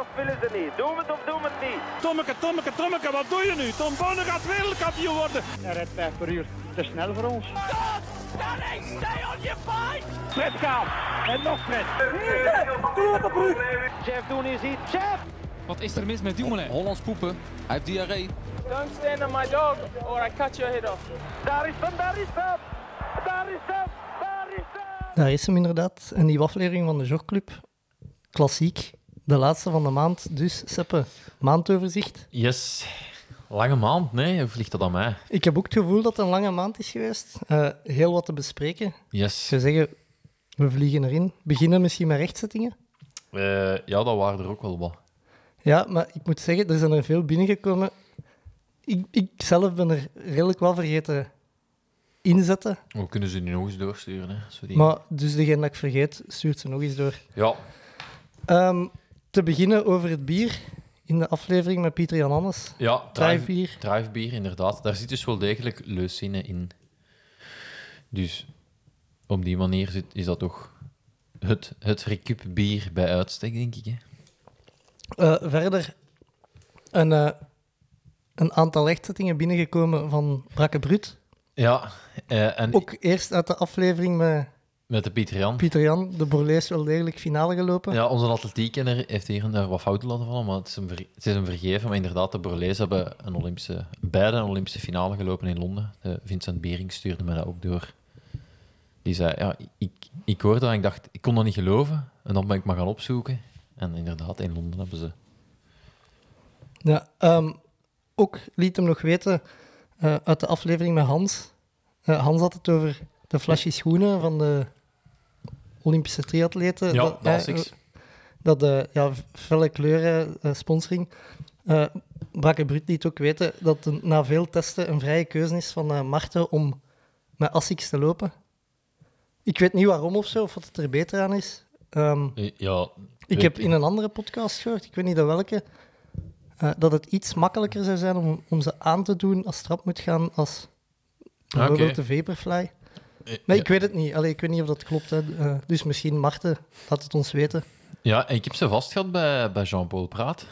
of willen ze niet? Doe het of doe het niet? Tommeke, Tommeke, Tommeke, wat doe je nu? Tom Bonne gaat wereldkampioen worden. Hij rijdt 5 per uur. Te snel voor ons. Fred gaat. En nog Fred. Chef, doen is iets. Chef! Wat is er mis met Dumoulin? Hollands poepen. Hij heeft diarree. Don't stand on my dog or I cut your head off. Daar is hem, daar is hem! Daar is hem, daar is hem! Daar is hem inderdaad. Een nieuwe aflevering van de Jogclub. Klassiek. De laatste van de maand. Dus, Seppe, maandoverzicht. Yes. Lange maand, nee, of ligt dat aan mij? Ik heb ook het gevoel dat het een lange maand is geweest. Eh, heel wat te bespreken. Yes. zou zeggen, we vliegen erin. Beginnen misschien met rechtzettingen. Eh, ja, dat waren er ook wel wat. Ja, maar ik moet zeggen, er zijn er veel binnengekomen. Ik, ik zelf ben er redelijk wel vergeten inzetten. We kunnen ze nu nog eens doorsturen. Hè, die... Maar dus degene dat ik vergeet, stuurt ze nog eens door. Ja, Ehm, te beginnen over het bier. In de aflevering met Pieter Jan Hannes. ja Druifbier. Druifbier, inderdaad. Daar zit dus wel degelijk leucine in. Dus op die manier zit, is dat toch het, het recup-bier bij uitstek, denk ik. Hè? Eh, verder een, eh, een aantal rechtzettingen binnengekomen van Brakke Brut. Ja, eh, en Ook eerst uit de aflevering met met de Pieter Jan. Pieter Jan. De Borlees wel degelijk finale gelopen. Ja, onze atletiekkenner heeft hier en daar wat fouten laten vallen, maar het is hem, ver- het is vergeven. Maar inderdaad, de Borlees hebben een Olympische, beide een Olympische finale gelopen in Londen. De Vincent Bering stuurde me dat ook door. Die zei, ja, ik, ik hoorde dat en ik dacht, ik kon dat niet geloven. En dan ben ik maar gaan opzoeken. En inderdaad, in Londen hebben ze... Ja, ehm, ook liet hem nog weten eh, uit de aflevering met Hans. Eh, Hans had het over de flasje schoenen van de Olympische triatleten. Ja, dat, eh, dat de ja, felle kleuren eh, sponsoring. Eh Brakke Brut liet ook weten dat na veel testen een vrije keuze is van eh Marten om met Asics te lopen. Ik weet niet waarom of zo, of wat het er beter aan is. Ehm, Eh, Ja, ik heb in een andere podcast gehoord, ik weet niet welke, eh, dat het iets makkelijker zou zijn om, om ze aan te doen als erop moet gaan als bijvoorbeeld Oké. de Vaporfly. Nee, ik weet het niet. Allee, ik weet niet of dat klopt. Hè. Eh, dus misschien Marten, laat het ons weten. Ja, ik heb ze vastgehad bij, bij Jean-Paul Praat.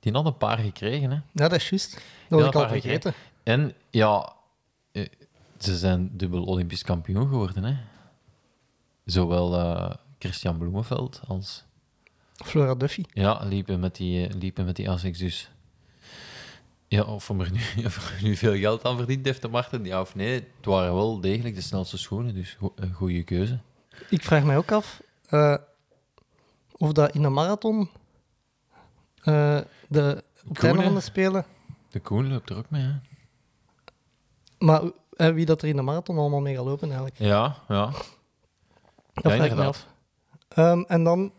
Die had een paar gekregen, hè. Ja, dat is juist. Dat Ja, was ik al vergeten. En ja, eh, ze zijn dubbel Olympisch kampioen geworden. Hè? Zowel eh, Christian Bloemenveld als. Flora Duffy. Ja, liepen met die, liepen met die Asics dus. Ja, of er nu, of er nu veel geld aan verdiend heeft, de Marten, ja of nee. Het waren wel degelijk de snelste schoenen, dus go- een goede keuze. Ik vraag mij ook af eh, of dat in een marathon eh, de, op het einde Koen, de Spelen... De Koen loopt er ook mee, hè? Maar eh, wie dat er in de marathon allemaal mee gaat lopen eigenlijk. Ja, ja. Dat Ja, vraag ik me af. Ehm, en dan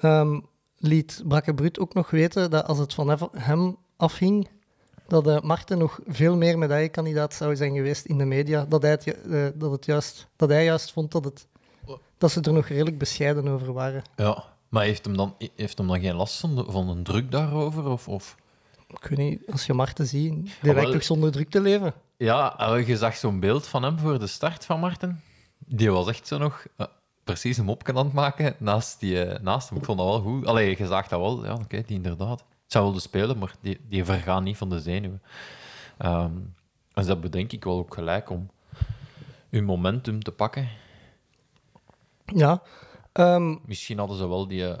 ehm, liet Brakke Brut ook nog weten dat als het van hem afhing, dat eh Marten nog veel meer medaillekandidaat zou zijn geweest in de media. Dat hij, het, eh, dat het juist, dat hij juist vond dat, het, dat ze er nog redelijk bescheiden over waren. ja. Maar heeft hem, dan, heeft hem dan geen last van, de- van een druk daarover? Of, of? Ik weet niet, als je Marten ziet, die Ah, wel. lijkt toch zonder druk te leven. Ja, eh, je zag zo'n beeld van hem voor de start van Marten. Die was echt zo nog precies een mopje aan het maken naast, die, naast hem. Ik vond dat wel goed. Allee, je zag dat wel. Ja, oké, die inderdaad. Zou wel de spelen, maar die, die vergaan niet van de zenuwen. Ehm en dat bedenk ik wel ook gelijk om uw momentum te pakken. Ja. Ehm, Misschien hadden ze wel die, eh,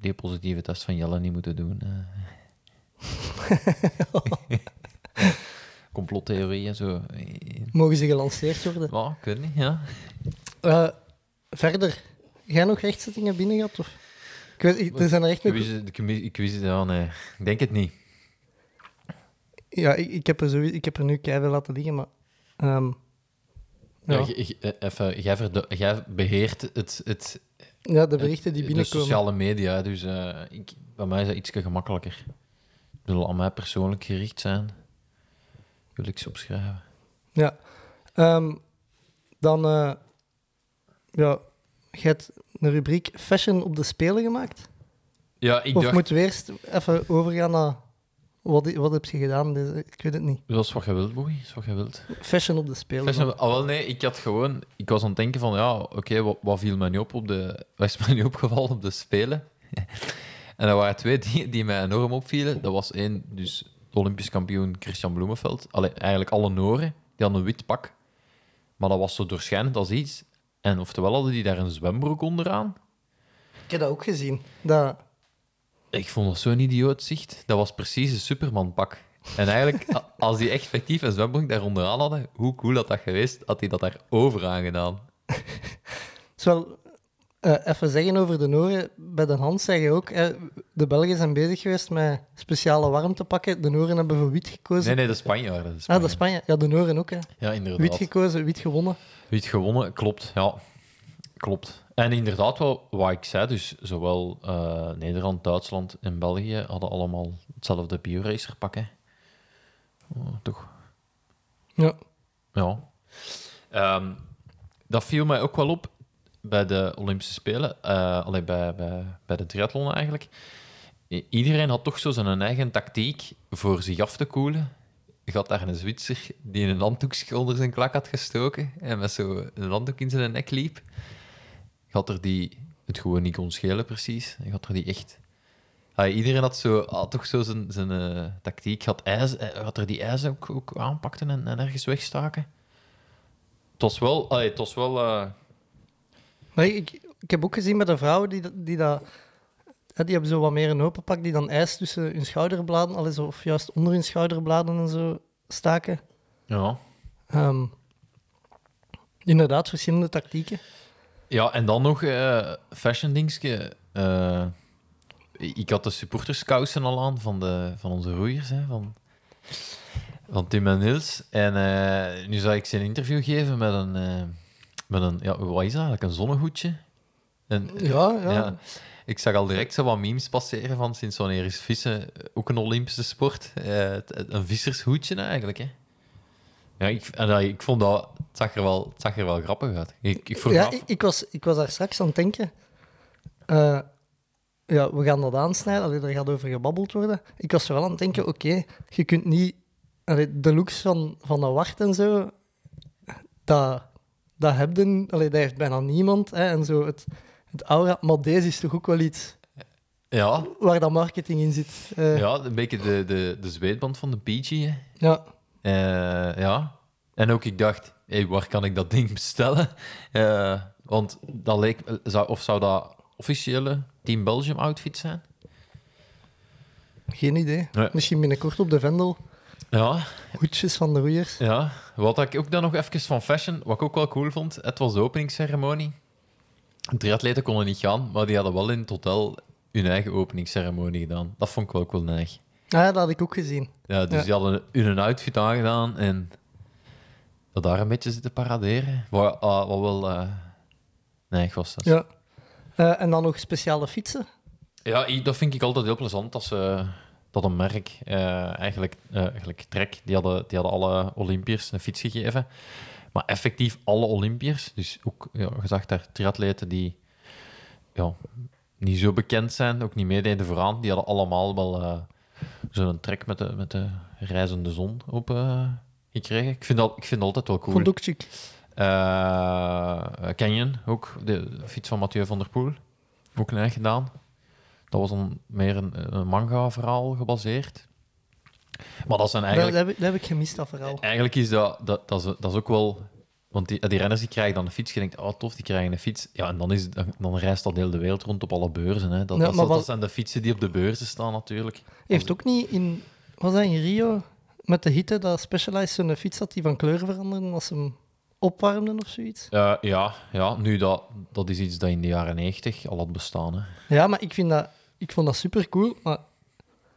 die positieve test van Jelle niet moeten doen. eh. Complottheorieën, zo. Eh, mogen ze gelanceerd worden? Ja, ik weet niet, ja. Eh, verder, jij nog rechtszittingen binnen gehad? Of? Ik weet, ik- er zijn er echt nog... Quiz, de quiz, ik ja, nee. Ik denk het niet. Ja, ik, ik, heb er sowieso, ik heb er nu keihard laten liggen, maar... ehm, Ja. eh, even, jij, verde- jij beheert het, het, ja, de berichten die de binnenkomen. sociale media, dus eh, ik, bij mij is dat iets gemakkelijker. Het wil aan mij persoonlijk gericht zijn. Wil ik ze opschrijven. Ja. Ehm, dan... eh, ja, je hebt een rubriek fashion op de Spelen gemaakt? Ja, ik of dacht, moeten we eerst even overgaan naar... Wat, wat heb je gedaan? Ik weet het niet. dat is wat je wilt, is wat je wilt. Fashion op de Spelen. Fashion- ah, wel, nee, ik had gewoon... Ik was aan het denken van, ja, oké, wat, wat viel mij nu op op de... Wat is mij nu opgevallen op de Spelen? En er waren twee die, die mij enorm opvielen. Dat was één, dus de Olympisch kampioen Christian Bloemenveld. Allee, eigenlijk alle Noren, die hadden een wit pak. Maar dat was zo doorschijnend als iets. En oftewel hadden die daar een zwembroek onderaan. Ik heb dat ook gezien. Dat, Ik vond dat zo'n idioot zicht. Dat was precies een Superman-pak. En eigenlijk, als die echt effectief een zwembroek daar onderaan hadden, hoe cool had dat geweest, had hij dat daar overaan gedaan. is wel eh, even zeggen over de Noren. Bij de Hans zeg je ook, hè, de Belgen zijn bezig geweest met speciale warmtepakken. De Noren hebben voor wit gekozen. Nee, nee, de Spanjaarden. De Ah, de Spanje. Ja, de Noren ook. Hè. Ja, inderdaad. Wit gekozen, wit gewonnen. Wit gewonnen, klopt. Ja, klopt. En inderdaad, wel, wat ik zei, dus zowel eh, Nederland, Duitsland en België hadden allemaal hetzelfde bioracer hè. Oh, toch? Ja. Ja. Ehm, dat viel mij ook wel op bij de Olympische Spelen, eh allee, bij, bij, bij de triathlon eigenlijk. Iedereen had toch zo zijn eigen tactiek voor zich af te koelen. Je had daar een Zwitser die een handdoekje onder zijn klak had gestoken en met zo een handdoek in zijn nek liep. Je had er die het gewoon niet kon schelen precies. Je had er die echt... Ah, iedereen had, zo, had toch zo zijn, zijn eh, tactiek. Had, ijs, eh, had er die ijs ook, ook aanpakten en, en ergens wegstaken. Het was wel... allee, het wel Maar ik, ik heb ook gezien met de vrouwen die, dat- die dat... Die hebben zo wat meer een open pak, die dan ijs tussen hun schouderbladen, al is- of juist onder hun schouderbladen en zo staken. ja. Ehm, inderdaad, verschillende tactieken. Ja, en dan nog eh fashion dingetje. Eh, ik had de supporterskousen al aan van, de, van onze roeiers, hè, van, van Tim en Niels. En eh, nu zou ik ze een interview geven met een, met een ja, wat is dat eigenlijk, een zonnehoedje. En, Ja, ja. Ik zag al direct zo wat memes passeren van sinds wanneer is vissen ook een Olympische sport. Eh, een vissershoedje eigenlijk, hè. Ja, ik, en, ik vond dat... Het zag er wel, het zag er wel grappig uit. Ik, ik Ja, af- ik, ik was, ik was daar straks aan het denken. Eh, ja, we gaan dat aansnijden. Allee, er gaat over gebabbeld worden. Ik was wel aan het denken, oké, je kunt niet... Allee, de looks van, van de wart en zo, dat, dat, hebben, allee, dat heeft bijna niemand. Hè, en zo het, het aura. Maar deze is toch ook wel iets Ja, waar dat marketing in zit. Eh, ja, een beetje de, de, de zweetband van de. Hè. ja. Eh, ja. En ook ik dacht, hey, waar kan ik dat ding bestellen? Eh, want dat leek... Zou, of zou dat officiële Team Belgium outfit zijn? Geen idee. Nee. Misschien binnenkort op de Vendel. Ja, Hoedjes van de roeiers. ja. Wat ik ook dan nog even van fashion, wat ik ook wel cool vond, het was de openingsceremonie. De triatleten konden niet gaan, maar die hadden wel in het hotel hun eigen openingsceremonie gedaan. Dat vond ik wel cool. Ah, ja, dat had ik ook gezien. Ja, dus Ja. die hadden hun outfit aangedaan en dat daar een beetje zitten paraderen. Wat, ah, wat wel... nee, ik was dat. Ja. Eh, en dan nog speciale fietsen. Ja, dat vind ik altijd heel plezant ze, dat een merk, eh, eigenlijk, eh, eigenlijk Trek, die hadden, die hadden alle Olympiërs een fiets gegeven. Maar effectief alle Olympiërs, dus ook, ja, je zag daar triatleten die ja, niet zo bekend zijn, ook niet meededen vooraan, die hadden allemaal wel eh, zo'n trek met de, met de reizende zon op gekregen. Ik vind, dat, ik vind dat altijd wel cool. Vond ik ook chic. Canyon, ook de fiets van Mathieu van der Poel. Ook een eigen gedaan. Dat was dan meer een, een manga-verhaal gebaseerd. Maar dat zijn eigenlijk... dat, heb, ik- dat heb ik gemist, dat verhaal. Eigenlijk is dat, dat, dat, is, dat is ook wel... Want die, die renners die krijgen dan een fiets. Je denkt, oh tof, die krijgen een fiets. Ja, en dan, is, dan, dan reist dat heel de wereld rond op alle beurzen. Hè. Dat, dat, dat zijn de fietsen die op de beurzen staan, natuurlijk. Heeft ook niet in... Was dat in Rio? Met de hitte dat Specialized zo'n fiets had die van kleur veranderde als ze hem opwarmden of zoiets? Eh, ja, ja, nu dat, dat is iets dat in de jaren 90 al had bestaan. Hè. Ja, maar ik, vind dat, ik vond dat super cool. Maar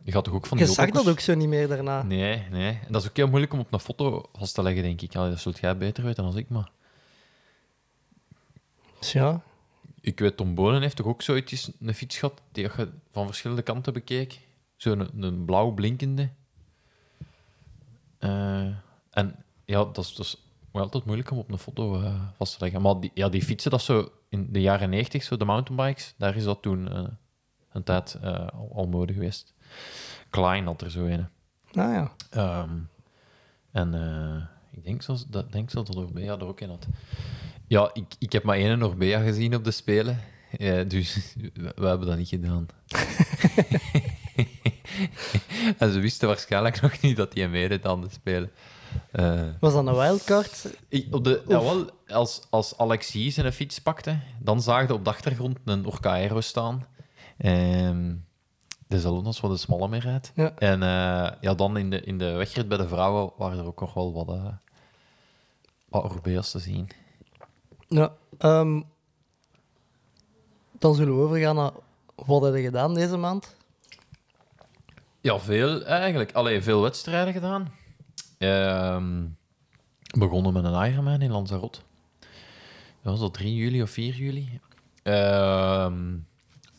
Je gaat toch ook van je die zag dat ook zo niet meer daarna. Nee, nee. En dat is ook heel moeilijk om op een foto vast te leggen, denk ik. Allee, dat zult jij beter weten dan ik, maar... Ja, Ik weet, Tom Bonen heeft toch ook zoiets een fiets gehad die je van verschillende kanten bekeek? Zo'n een, een blauw blinkende. Eh, en ja, dat is, dat is wel altijd moeilijk om op een foto eh, vast te leggen. Maar die, ja, die fietsen, dat zo in de jaren 90, zo de mountainbikes, daar is dat toen eh, een tijd eh, al, al mode geweest. Klein had er zo een. nou ja. Ehm, en eh, ik denk zelfs dat, denk zelfs dat Orbea er ook in had. Ja, ik, ik heb maar één Orbea gezien op de Spelen. Eh, dus we, hebben dat niet gedaan. en ze wisten waarschijnlijk nog niet dat hij meedeed aan de Spelen. Was dat een wildcard? ik- op de, jawel, als, als Alexis zijn fiets pakte, dan zagen we op de achtergrond een Orca Aero staan. Ehm dezelfde als wat de smalle meer. Ja. En eh, ja, dan in de, in de wegrit bij de vrouwen waren er ook nog wel wat, eh wat te zien. Ja. ehm, dan zullen we overgaan naar wat heb je gedaan deze maand? Ja, veel eigenlijk. Allee, veel wedstrijden gedaan. Ehm, begonnen met een Ironman in Lanzarote. Dat was dat 3 juli of 4 juli. Ehm,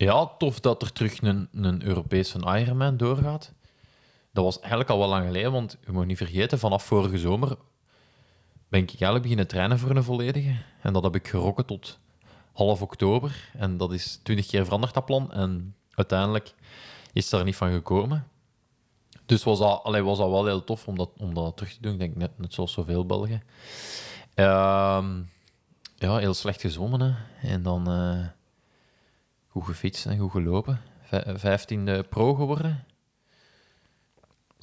ja, tof dat er terug een, een Europese Ironman doorgaat. Dat was eigenlijk al wel lang geleden, want je moet niet vergeten, vanaf vorige zomer ben ik eigenlijk beginnen trainen voor een volledige. En dat heb ik gerokken tot half oktober. En dat is 20 keer veranderd, dat plan. En uiteindelijk is daar niet van gekomen. Dus was dat, allee, was dat wel heel tof om dat, om dat terug te doen. Ik denk net, net zoals zoveel Belgen. Ehm, ja, heel slecht gezwommen. Hè. En dan eh, goed gefietst en goed gelopen. Vij- Vijftiende pro geworden.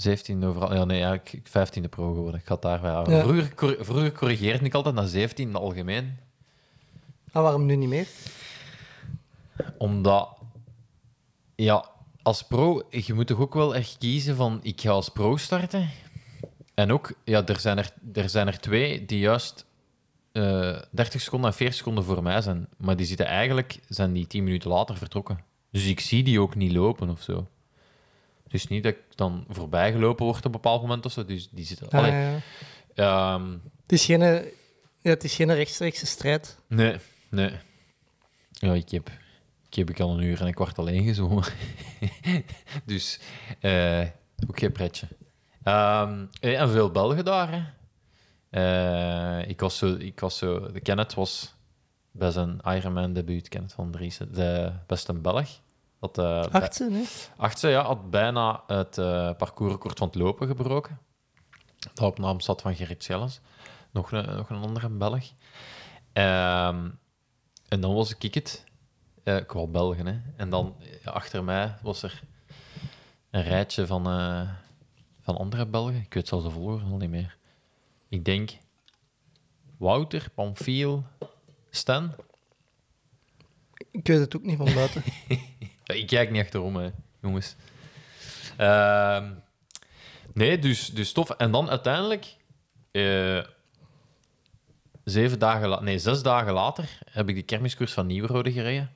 17e overal. Ja, nee, eigenlijk 15e pro geworden. Ik had daar bij. Ja. Vroeger, vroeger corrigeerde ik altijd naar 17 in het algemeen. Ah, waarom nu niet meer? Omdat, ja, als pro, je moet toch ook wel echt kiezen van, ik ga als pro starten. En ook, ja, er zijn er, er, zijn er twee die juist eh 30 seconden en 40 seconden voor mij zijn. Maar die zitten eigenlijk, zijn die 10 minuten later vertrokken. Dus ik zie die ook niet lopen of zo. Is niet dat ik dan voorbij gelopen word op een bepaald moment of zo. Dus die zitten... Ah, Allee, ja, ehm, Het is geen, ja, het is geen rechtstreekse strijd. Nee, nee. Ja, ik heb, ik heb ik al een uur en een kwart alleen gezongen. dus eh, ook geen pretje. Ehm, eh, en veel Belgen daar, hè. Eh, ik, was zo, ik was zo... De Kenneth was bij zijn Ironman debuut, Kenneth van Driessen, de beste Belg. Eh, bij- Achtste, ja, had bijna het eh parcoursrecord van het lopen gebroken. Dat op naam zat van Gerrit Schellens. Nog een, nog een andere Belg. Ehm, en dan was ik het. Eh, ik wou Belgen, hè. En dan eh, achter mij was er een rijtje van, eh, van andere Belgen. Ik weet zelfs de volgorde al niet meer. Ik denk Wouter, Pamfiel, Stan. Ik weet het ook niet van buiten. Ik kijk niet achterom, hè, jongens. Ehm, nee, dus, dus tof. En dan uiteindelijk, eh, zeven dagen nee, zes dagen later, heb ik de kermiskoers van Nieuwerode gereden.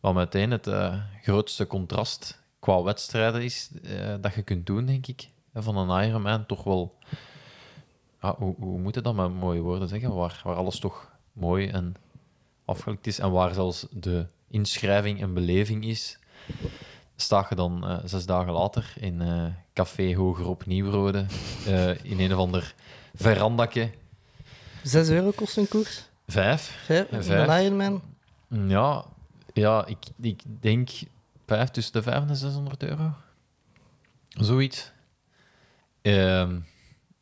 Wat meteen het eh, grootste contrast qua wedstrijden is eh, dat je kunt doen, denk ik. Van een Ironman toch wel... Ja, hoe, hoe moet je dat met mooie woorden zeggen? Waar, waar alles toch mooi en afgelikt is en waar zelfs de inschrijving een beleving is, sta je dan eh, zes dagen later in eh, Café Hoger op Nieuwrode eh, in een of ander verandakje. Zes euro kost een koers? Vijf. Vijf? Vijf. Een Ironman? Ja, ja ik, ik denk vijf tussen de 500 en 600 euro. Zoiets. Ehm,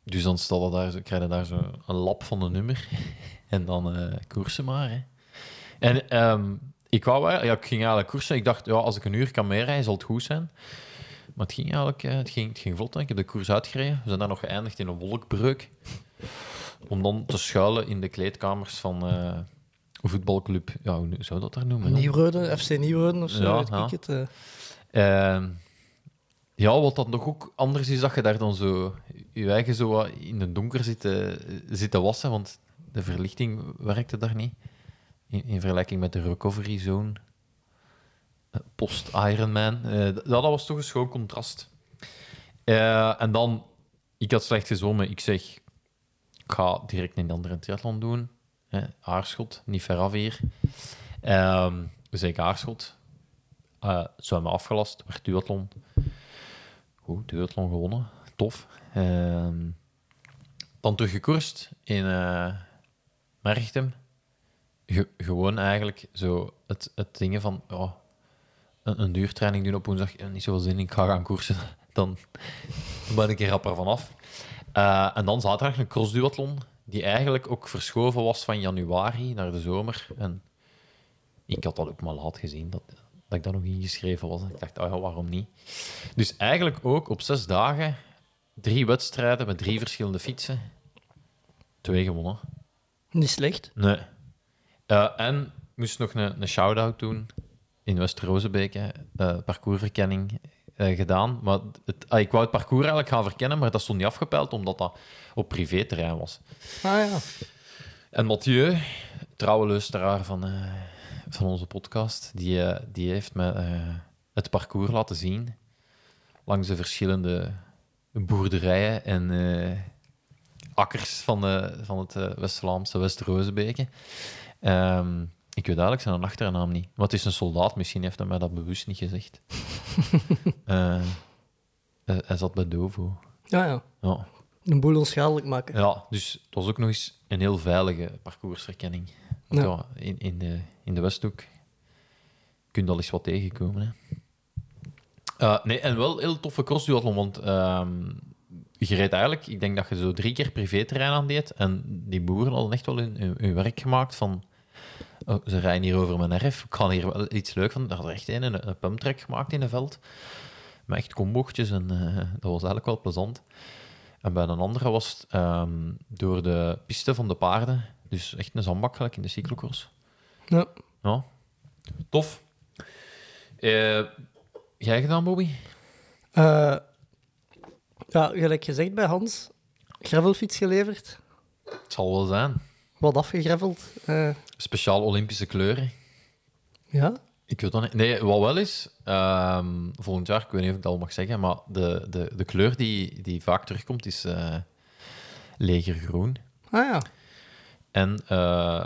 dus dan stel je daar, zo- krijg je daar zo een lap van een nummer. en dan eh, koersen maar. Hè. En ehm, ik, wou, ja, ik ging eigenlijk koersen. Ik dacht, ja, als ik een uur kan meerijden, zal het goed zijn. Maar het ging eigenlijk eh, het ging, het ging vlot. hè. Ik heb de koers uitgereden. We zijn daar nog geëindigd in een wolkbreuk. Om dan te schuilen in de kleedkamers van een voetbalclub. Ja, hoe zou dat daar noemen? dan? Nieuwrode, FC Nieuwrode of zo, Ja, weet ja. ik het. eh. Ehm, ja, wat dan nog ook anders is, dat je daar dan zo je eigen zo wat in het donker zit, eh, zit te wassen, want de verlichting werkte daar niet. In, in vergelijking met de recovery zone eh, post-Ironman. Eh, dat, dat was toch een schoon contrast. Eh, en dan, ik had slecht gezwommen. Ik zeg, ik ga direct een andere triathlon doen. Aarschot, niet ver af hier. Ehm dus ik Aarschot. Zwemmen afgelast, werd duathlon. Goed, duathlon gewonnen. Tof. Ehm, dan teruggekoerst in. Ge- gewoon eigenlijk zo het, het dingen van ja, een, een duurtraining doen op woensdag. eh, Niet zoveel zin in, ik ga gaan koersen. Dan ben ik er rapper vanaf. Eh en dan zaterdag een crossduathlon, die eigenlijk ook verschoven was van januari naar de zomer. En ik had dat ook maar laat gezien, dat, dat ik dat nog ingeschreven was. Ik dacht, oh ja, waarom niet? Dus eigenlijk ook op zes dagen drie wedstrijden met drie verschillende fietsen. Twee gewonnen. Niet slecht. Nee. Eh, en moest nog een, een shout-out doen in West-Rozebeke. eh parcoursverkenning eh, gedaan. Maar het, ah, ik wou het parcours eigenlijk gaan verkennen, maar dat stond niet afgepeild omdat dat op privéterrein was. Ah ja. En Mathieu, trouwe luisteraar van, van onze podcast, die, die heeft me het parcours laten zien langs de verschillende boerderijen en eh, akkers van, de, van het eh, West-Vlaamse West-Rozebeke. Ehm, ik weet eigenlijk zijn achternaam niet. Maar het is een soldaat, misschien heeft hij mij dat bewust niet gezegd. Eh, hij- zat bij Dovo. Ja, ja. Ja. Een boel onschadelijk maken. Ja, dus het was ook nog eens een heel veilige parcoursverkenning. Want Ja. ja, in, in, de, in de Westhoek kun je al eens wat tegenkomen. Hè. Eh, nee, en wel heel toffe crossduathlon, want ehm, je reed eigenlijk, ik denk dat je zo drie keer privéterrein aan deed, en die boeren hadden echt wel hun, hun, hun werk gemaakt van, oh, ze rijden hier over mijn erf, ik ga hier wel iets leuk van. Daar had er echt een, een, een pumptrack gemaakt in een veld, met echt combochtjes, en eh, dat was eigenlijk wel plezant. En bij een andere was het ehm, door de piste van de paarden. Dus echt een zandbak gelijk in de cyclocross. Ja. Ja. Tof. Eh, jij gedaan, Bobby? Eh, ja, gelijk gezegd bij Hans, gravelfiets geleverd. Het zal wel zijn. Wat afgegreveld. Eh, Speciaal Olympische kleuren. ja. Ik weet dat niet. Nee, wat wel is, ehm, volgend jaar, ik weet niet of ik dat al mag zeggen, maar de, de, de kleur die, die vaak terugkomt is eh legergroen Ah ja. en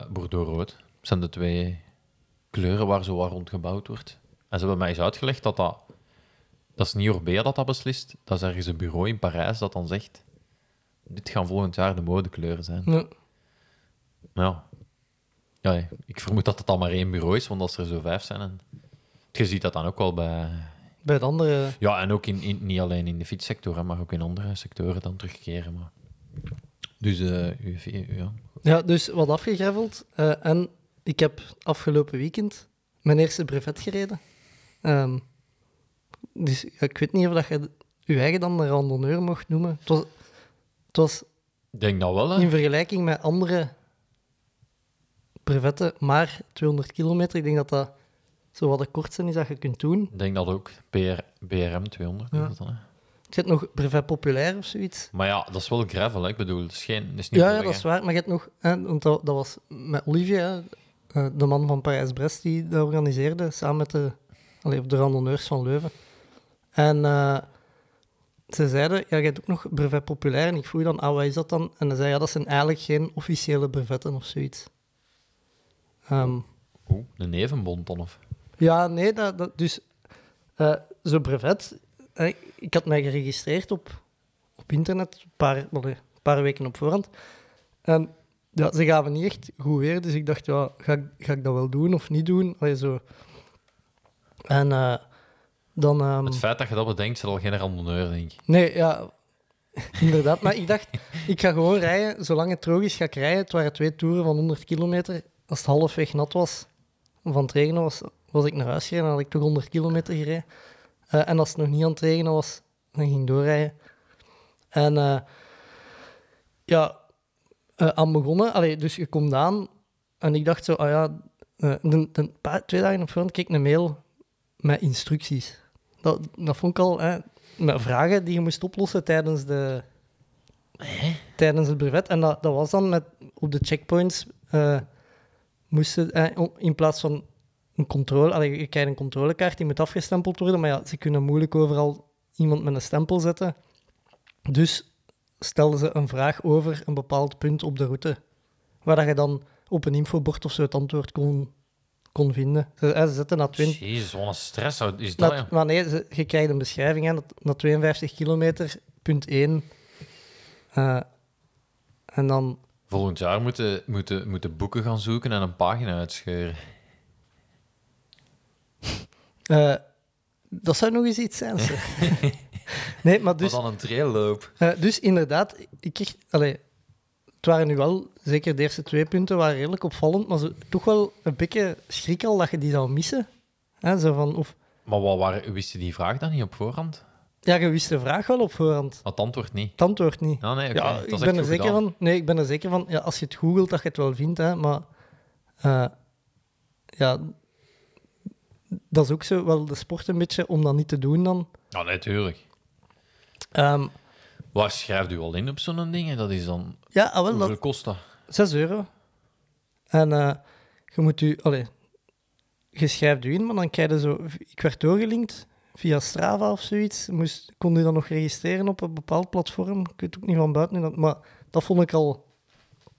bordeauxrood. Dat zijn de twee kleuren waar zo rond gebouwd wordt. En ze hebben mij eens uitgelegd dat dat... Dat is niet Orbea dat dat beslist. Dat is ergens een bureau in Parijs dat dan zegt... Dit gaan volgend jaar de modekleuren zijn. ja. Ja. ja, ik vermoed dat het dan maar één bureau is, want als er zo vijf zijn... En... Je ziet dat dan ook wel bij... Bij het andere... Ja, en ook in, in, niet alleen in de fietssector, hè, maar ook in andere sectoren dan terugkeren. Maar... Dus eh, u- u- ja. Ja, dus wat afgegreveld. Eh, en ik heb afgelopen weekend mijn eerste brevet gereden. Ehm, dus ik weet niet of dat je je eigen dan een randonneur mocht noemen. Het was, het was denk dat wel, hè. in vergelijking met andere brevetten maar 200 kilometer. Ik denk dat dat zo wat de kortste is dat je kunt doen. Ik denk dat ook. BR, BRM 200 is Ja. dat dan, hè. Je hebt nog brevet populair of zoiets. Maar ja, dat is wel gravel, hè. Ik bedoel, het is, geen, het is niet Ja, dat is waar. Maar je hebt nog... Hè, want dat, dat was met Olivier, hè, eh, de man van Parijs-Brest, die dat organiseerde, samen met de, allee, de randonneurs van Leuven. En eh, ze zeiden, ja, je hebt ook nog brevet populair. En ik vroeg dan, ah, wat is dat dan? En hij zei, ja, dat zijn eigenlijk geen officiële brevetten of zoiets. Ehm, Oeh, een nevenbond dan, of? ja, nee, dat, dat, dus eh, zo'n brevet. ik had mij geregistreerd op, op internet, een paar, een paar weken op voorhand. En ja, ze gaven niet echt goed weer, dus ik dacht, ja, ga, ik- ga ik dat wel doen of niet doen? Allee, zo. En eh, dan... ehm, Het feit dat je dat bedenkt, is al geen randonneur, denk ik. Nee, ja, inderdaad. Maar ik dacht, ik ga gewoon rijden. Zolang het droog is, ga ik rijden. Het waren twee toeren van 100 kilometer. Als het halfweg nat was, van het regenen was, was ik naar huis gereden. Dan had ik toch 100 kilometer gereden. Eh, en als het nog niet aan het regenen was, dan ging ik doorrijden. En eh, ja, aan begonnen. Allee, dus je komt aan en ik dacht zo, ah ja, de, de, paar, twee dagen op voorhand kreeg ik een mail met instructies. Dat, dat vond ik al, hè, met vragen die je moest oplossen tijdens, de, tijdens het brevet. En dat, dat was dan met, op de checkpoints, eh moesten, eh, in plaats van een controle, allee, je krijgt een controlekaart, die moet afgestempeld worden, maar ja, ze kunnen moeilijk overal iemand met een stempel zetten. Dus stelden ze een vraag over een bepaald punt op de route, waar dat je dan op een infobord of zo het antwoord kon, kon vinden. Ze, ze zetten na 20, Jezus, wat een stress is dat, na, ja. maar nee, ze- je krijgt een beschrijving dat na 52 kilometer, punt 1. eh, en dan, Volgend jaar moeten, moeten, moeten boeken gaan zoeken en een pagina uitscheuren. eh, dat zou nog eens iets zijn. nee, maar Dus... dus, dan een trailloop. eh, dus inderdaad, ik kreeg, allee, het waren nu wel, zeker de eerste twee punten waren redelijk opvallend, maar zo, toch wel een beetje schrik al dat je die zou missen. Hè, zo van, of, Maar wat waren, wist je die vraag dan niet op voorhand? ja, je wist de vraag wel op voorhand. Het antwoord niet. Het antwoord niet. Ah, nee. Ja, ik ben er zeker gedaan. van. Nee, ik ben er zeker van. Ja, als je het googelt, dat je het wel vindt, hè, maar eh, ja, dat is ook zo wel de sport een beetje om dat niet te doen dan. Ja, natuurlijk. Ehm, Waar schrijft u al in op zo'n ding? Dat is dan... ja, ah, wel, Hoeveel dat, kost dat? 6 euro. En eh, je moet u, allee, je schrijft u in, maar dan krijg je zo. Ik werd doorgelinkt via Strava of zoiets. Moest, kon je dan nog registreren op een bepaald platform? Ik weet ook niet van buiten. Maar dat vond ik al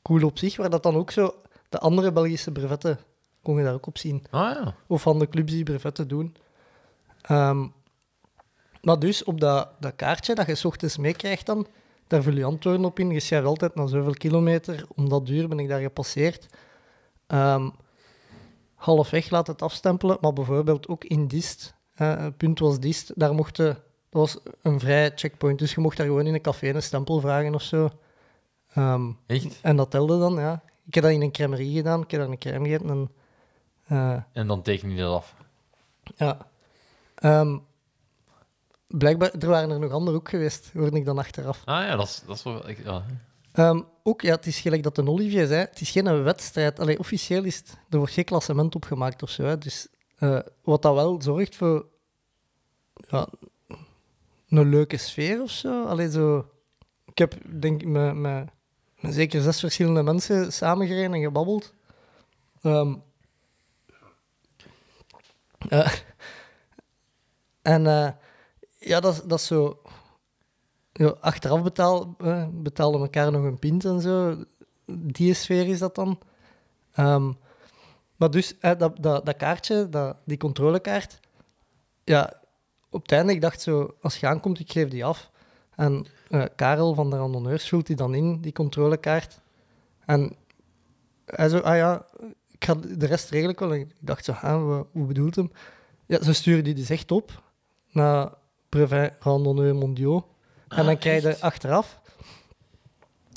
cool op zich, waar dat dan ook zo. De andere Belgische brevetten kon je daar ook op zien. Ah ja. Of van de clubs die brevetten doen. Ehm, maar dus op dat, dat kaartje dat je 's ochtends meekrijgt dan, daar vul je antwoorden op in. Je schrijft altijd na zoveel kilometer, om dat duur ben ik daar gepasseerd. Ehm, halfweg laat het afstempelen, maar bijvoorbeeld ook in Dist. eh, het punt was Dist, daar mochten, dat was een vrij checkpoint, dus je mocht daar gewoon in een café een stempel vragen of zo. Ehm, Echt? en dat telde dan, ja. Ik heb dat in een crèmerie gedaan, ik heb daar een crème gegeten en... eh, En dan teken je dat af. ja. Ehm, blijkbaar, er waren er nog anderen ook geweest, hoorde ik dan achteraf. Ah ja, dat is, dat is wel... ik- Ja. Ehm, ook, ja, het is gelijk dat de Olivier zei, het is geen wedstrijd. Allee, officieel is het, er wordt geen klassement opgemaakt of zo. Hè. Dus eh, wat dat wel zorgt voor ja, een leuke sfeer of zo. Allee, zo. Ik heb, denk ik, met, met, met zeker zes verschillende mensen samengereden en gebabbeld. Ehm, eh, en eh, ja, dat, dat is zo ja, achteraf betaal, eh, betaalden elkaar nog een pint en zo. Die sfeer is dat dan. Ehm, maar dus, dat, dat, dat kaartje, dat, die controlekaart, ja, op het einde, ik dacht zo, als je aankomt, ik geef die af. En eh, Karel van de randonneurs vult die dan in, die controlekaart. En hij zo, ah ja, ik ga de rest regel ik dacht zo, ah, hoe bedoelt hem? Ja, ze sturen die dus echt op naar Brevet Randonneur Mondiaux. En dan krijg je achteraf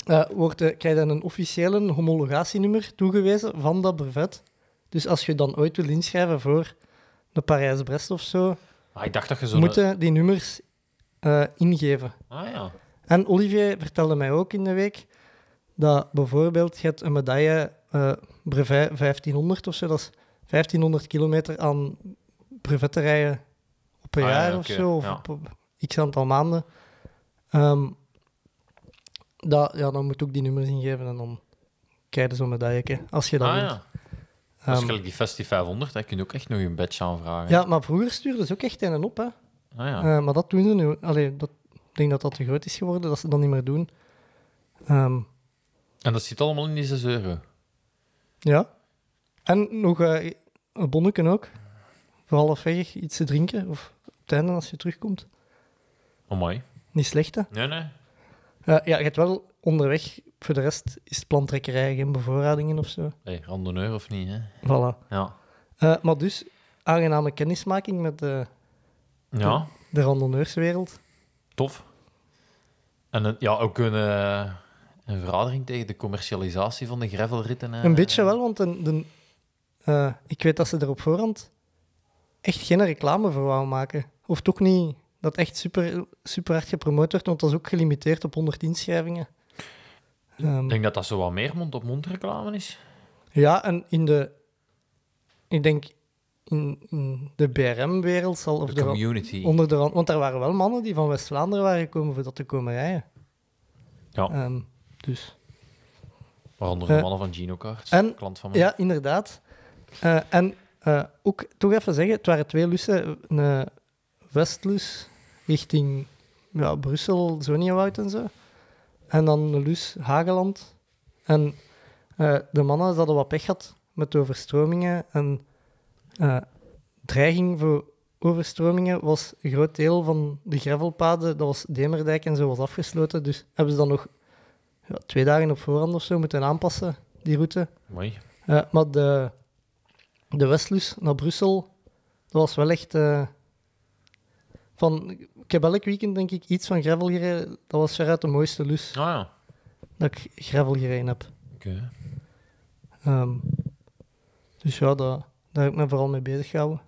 eh, wordt, krijg je een officiële homologatienummer toegewezen van dat brevet. Dus als je dan ooit wil inschrijven voor de Parijs-Brest of zo, Ah, ik dacht dat je zo... moeten die nummers eh, ingeven. Ah ja. En Olivier vertelde mij ook in de week dat bijvoorbeeld je hebt een medaille eh, brevet 1500 of zo, dat is 1500 kilometer aan brevetten een Ah, ja, jaar of zo, of ja. op, op x aantal maanden. Ehm, dat, ja, dan moet ook die nummers ingeven en dan je zo'n medaille. Als je dat Ah. Dat is Ehm, gelijk die Festi 500, daar kun je ook echt nog een badge aanvragen. ja, maar vroeger stuurden ze ook echt een en op, hè. Ah ja. Eh, maar dat doen ze nu. Allee, dat, ik denk dat dat te groot is geworden, dat ze dat niet meer doen. Ehm, En dat zit allemaal in die 6 euro. Ja. En nog eh, een bonneken ook. Voor halfweg iets te drinken. Of op het einde als je terugkomt. Oh mooi. Niet slecht, hè? Nee, nee. Eh, ja, je hebt wel onderweg. Voor de rest is het plantrekkerij, geen bevoorradingen of zo. Hey, randonneur of niet, hè? Voilà. Ja. Eh, maar dus, aangename kennismaking met de, Ja, de randonneurswereld. tof. En een- ja, ook een, eh, een verradering tegen de commercialisatie van de gravelritten. eh. Een beetje wel, want de, de, eh, ik weet dat ze er op voorhand echt geen reclame voor wou maken. Of toch niet dat echt super, super hard gepromoot werd, want dat is ook gelimiteerd op 100 inschrijvingen. Ehm, Ik denk dat dat zo wat meer mond-op-mond reclame is. ja, en in de... Ik denk in, in de BRM-wereld zal... Of De de, community. onder de, rand- want er waren wel mannen die van West-Vlaanderen waren gekomen voor dat te komen rijden. Ja, Ehm, dus... waaronder de eh, mannen van Gino Cards, en- klant van mij. Ja, inderdaad. Eh, en eh, ook toch even zeggen, het waren twee lussen. Een westlus richting ja, Brussel, Zoniewoud en zo. En dan lus Hageland. En eh, de mannen hadden wat pech gehad met de overstromingen. En eh, dreiging voor overstromingen was een groot deel van de gravelpaden. Dat was Demerdijk en zo was afgesloten. Dus hebben ze dan nog ja, twee dagen op voorhand of zo moeten aanpassen, die route. Mooi. Eh, maar de, de Westlus naar Brussel, dat was wel echt... van, ik heb elk weekend denk ik iets van gravel gereden. Dat was veruit de mooiste lus Ah ja, dat ik gravel gereden heb. oké. Ehm, dus ja, dat, daar heb ik me vooral mee bezig gehouden.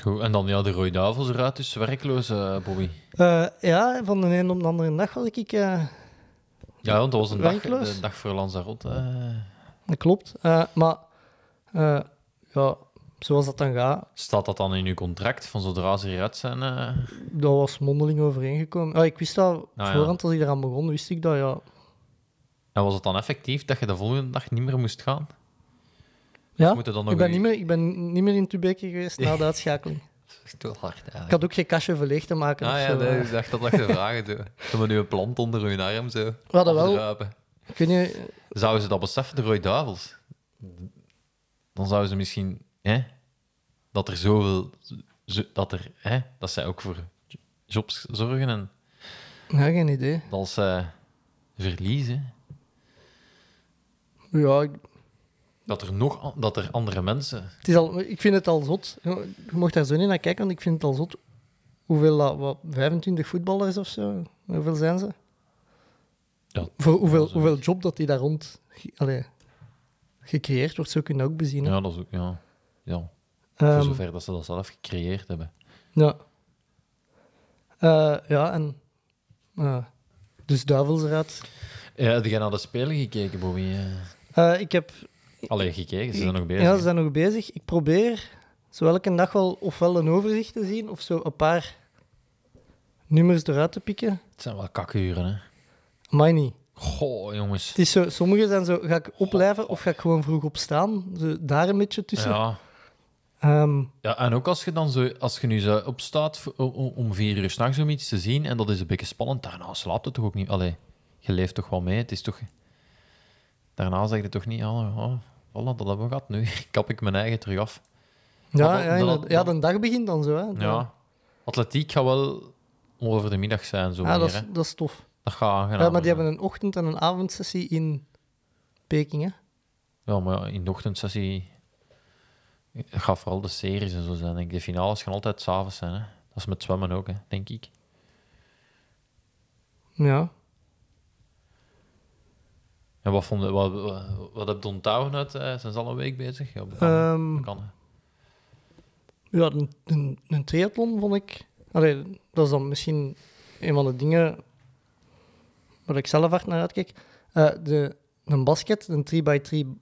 Goed, en dan ja, de Roy Duivels eruit, dus werkloos, eh, Bobby. Eh, ja, van de een op de andere dag was ik... eh, Ja, want dat was een dag, de dag voor Lanzarote. dat klopt. Maar ja, zoals dat dan gaat, Staat dat dan in uw contract, van zodra ze eruit zijn? eh? dat was mondeling overeengekomen. Ah, ik wist dat ja. voorhand, als ik eraan begon, wist ik dat, ja. En was het dan effectief dat je de volgende dag niet meer moest gaan? Ja, moet je dan nog ik ben, niet meer, ik ben niet meer in Tubeke geweest na de uitschakeling. Dat is toch hard, eigenlijk. Ik had ook geen kastje verleeg te maken. Ah of ja, zo, nee, ik dacht dat ik te vragen. Zo. Zo met uw plant onder uw arm, zo. We hadden wel, weet niet, Zouden ze dat beseffen, de Roy Duivels? Dan zouden ze misschien... Hè, dat er zoveel... zo- Dat, er, hè, dat zij ook voor jobs zorgen en ja, geen idee. dat ze verliezen. Ja, ik, Dat er nog dat er andere mensen... het is al, ik vind het al zot. Je mocht daar zo niet naar kijken, want ik vind het al zot. Hoeveel, dat- wat, 25 voetballers of zo? Hoeveel zijn ze? Ja, Voor hoeveel, hoeveel job dat die daar rond allee, gecreëerd wordt, zo kun je ook bezien. hè. Ja, dat is ook... Ja, ja. Ehm, voor zover dat ze dat zelf gecreëerd hebben. Ja. Eh, ja, en... eh, dus duivels eruit. Ja, heb jij naar de Spelen gekeken, Bobby? Eh, ik heb... Allee, gekeken, ze zijn nog bezig. Ja, ze zijn nog bezig. Ik probeer zo elke dag wel ofwel een overzicht te zien, of zo een paar nummers eruit te pikken. Het zijn wel kakuren, hè. Maar niet. Goh, jongens. Het is zo, sommige zijn zo, ga ik opblijven of ga ik gewoon vroeg opstaan? Zo, daar een beetje tussen. Ja. Ehm, ja, en ook als je, dan zo, als je nu zo opstaat om vier uur s'nachts om iets te zien, en dat is een beetje spannend, daarna slaapt het toch ook niet? Allee, je leeft toch wel mee? Het is toch... Daarna zeg je toch niet, oh, oh, voilà, dat hebben we gehad, nu kap ik mijn eigen terug af. ja, ja, dat- ja, de dag begint dan zo. Hè. Ja. Atletiek gaat wel over de middag zijn, zo Ja, dat, is, dat is tof. Dat gaat aangenaam Ja, maar die zijn. hebben een ochtend- en een avondsessie in Peking. Hè. Ja, maar in de ochtendsessie gaat vooral de series en zo zijn. Denk ik. De finales gaan altijd s'avonds zijn. Hè. Dat is met zwemmen ook, hè, denk ik. Ja. En wat, vond je, wat, wat, wat heb je onthouden uit? eh, zijn ze al een week bezig? Ja, dat kan, Ehm, dat kan, hè. Ja, een, een, een triathlon vond ik... Allee, dat is dan misschien een van de dingen waar ik zelf hard naar uitkijk. Eh, de, een basket, een 3x3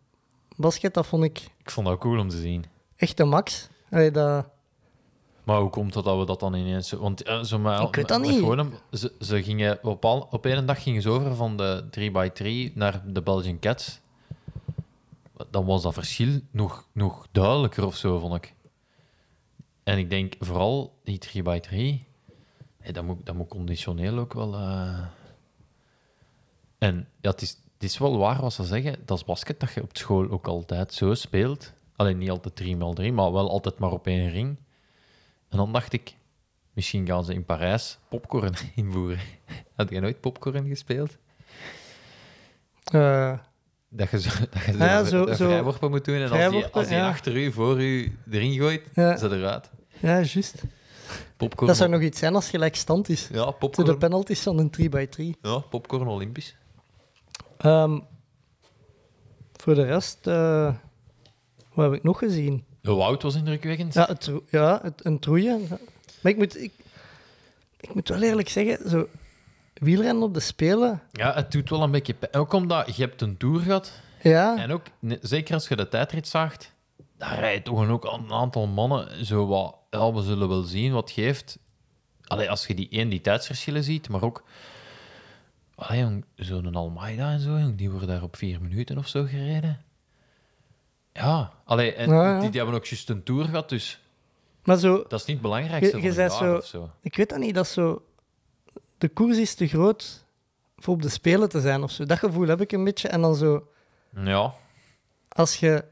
basket, dat vond ik Ik vond dat cool om te zien. Echt de max. Allee, dat, Maar hoe komt het dat we dat dan ineens... Want eh, zo maar, Ik weet dat maar niet. Gewoon, een- ze, ze gingen op, al, op één dag gingen ze over van de 3x3 naar de Belgian Cats. Dan was dat verschil nog, nog duidelijker of zo, vond ik. En ik denk vooral die 3x3, hé, dat, moet, dat moet conditioneel ook wel... eh. En ja, het is, het is wel waar wat ze zeggen. Dat is basket dat je op school ook altijd zo speelt. Alleen niet altijd 3x3, maar wel altijd maar op één ring. En dan dacht ik, misschien gaan ze in Parijs popcorn invoeren. Had jij nooit popcorn gespeeld? eh, Dat je zo, dat je zo, Ah ja, zo- een zo- vrijworpen moet doen en als die, vrijworpen, als die ja. achter u, voor u erin gooit, Ja. ze eruit. ja, juist. Popcorn. Dat zou nog iets zijn als gelijk stand is. Ja, popcorn. de penalties van een 3x3. Ja, popcorn Olympisch. Ehm, voor de rest, eh, wat heb ik nog gezien? De Wout was indrukwekkend. Ja, het, ja het, een troeien. Maar ik moet, ik, ik moet wel eerlijk zeggen, zo, wielrennen op de Spelen, Ja, het doet wel een beetje pijn. Ook omdat je hebt een tour gehad. ja, En ook, zeker als je de tijdrit zaagt, daar rijden toch ook een aantal mannen zo wat... Ja, we zullen wel zien wat geeft. Allee, als je die één, die tijdsverschillen ziet, maar ook... Allee, jong, zo'n Almeida en zo, die worden daar op vier minuten of zo gereden. Ja, allee, en Ja, ja. Die, die hebben ook juist een tour gehad, dus maar zo, dat is niet het belangrijkste Je- je van zo- of zo. ik weet dat niet, dat zo, de koers is te groot voor op de Spelen te zijn of zo. Dat gevoel heb ik een beetje. En dan zo, Ja, als je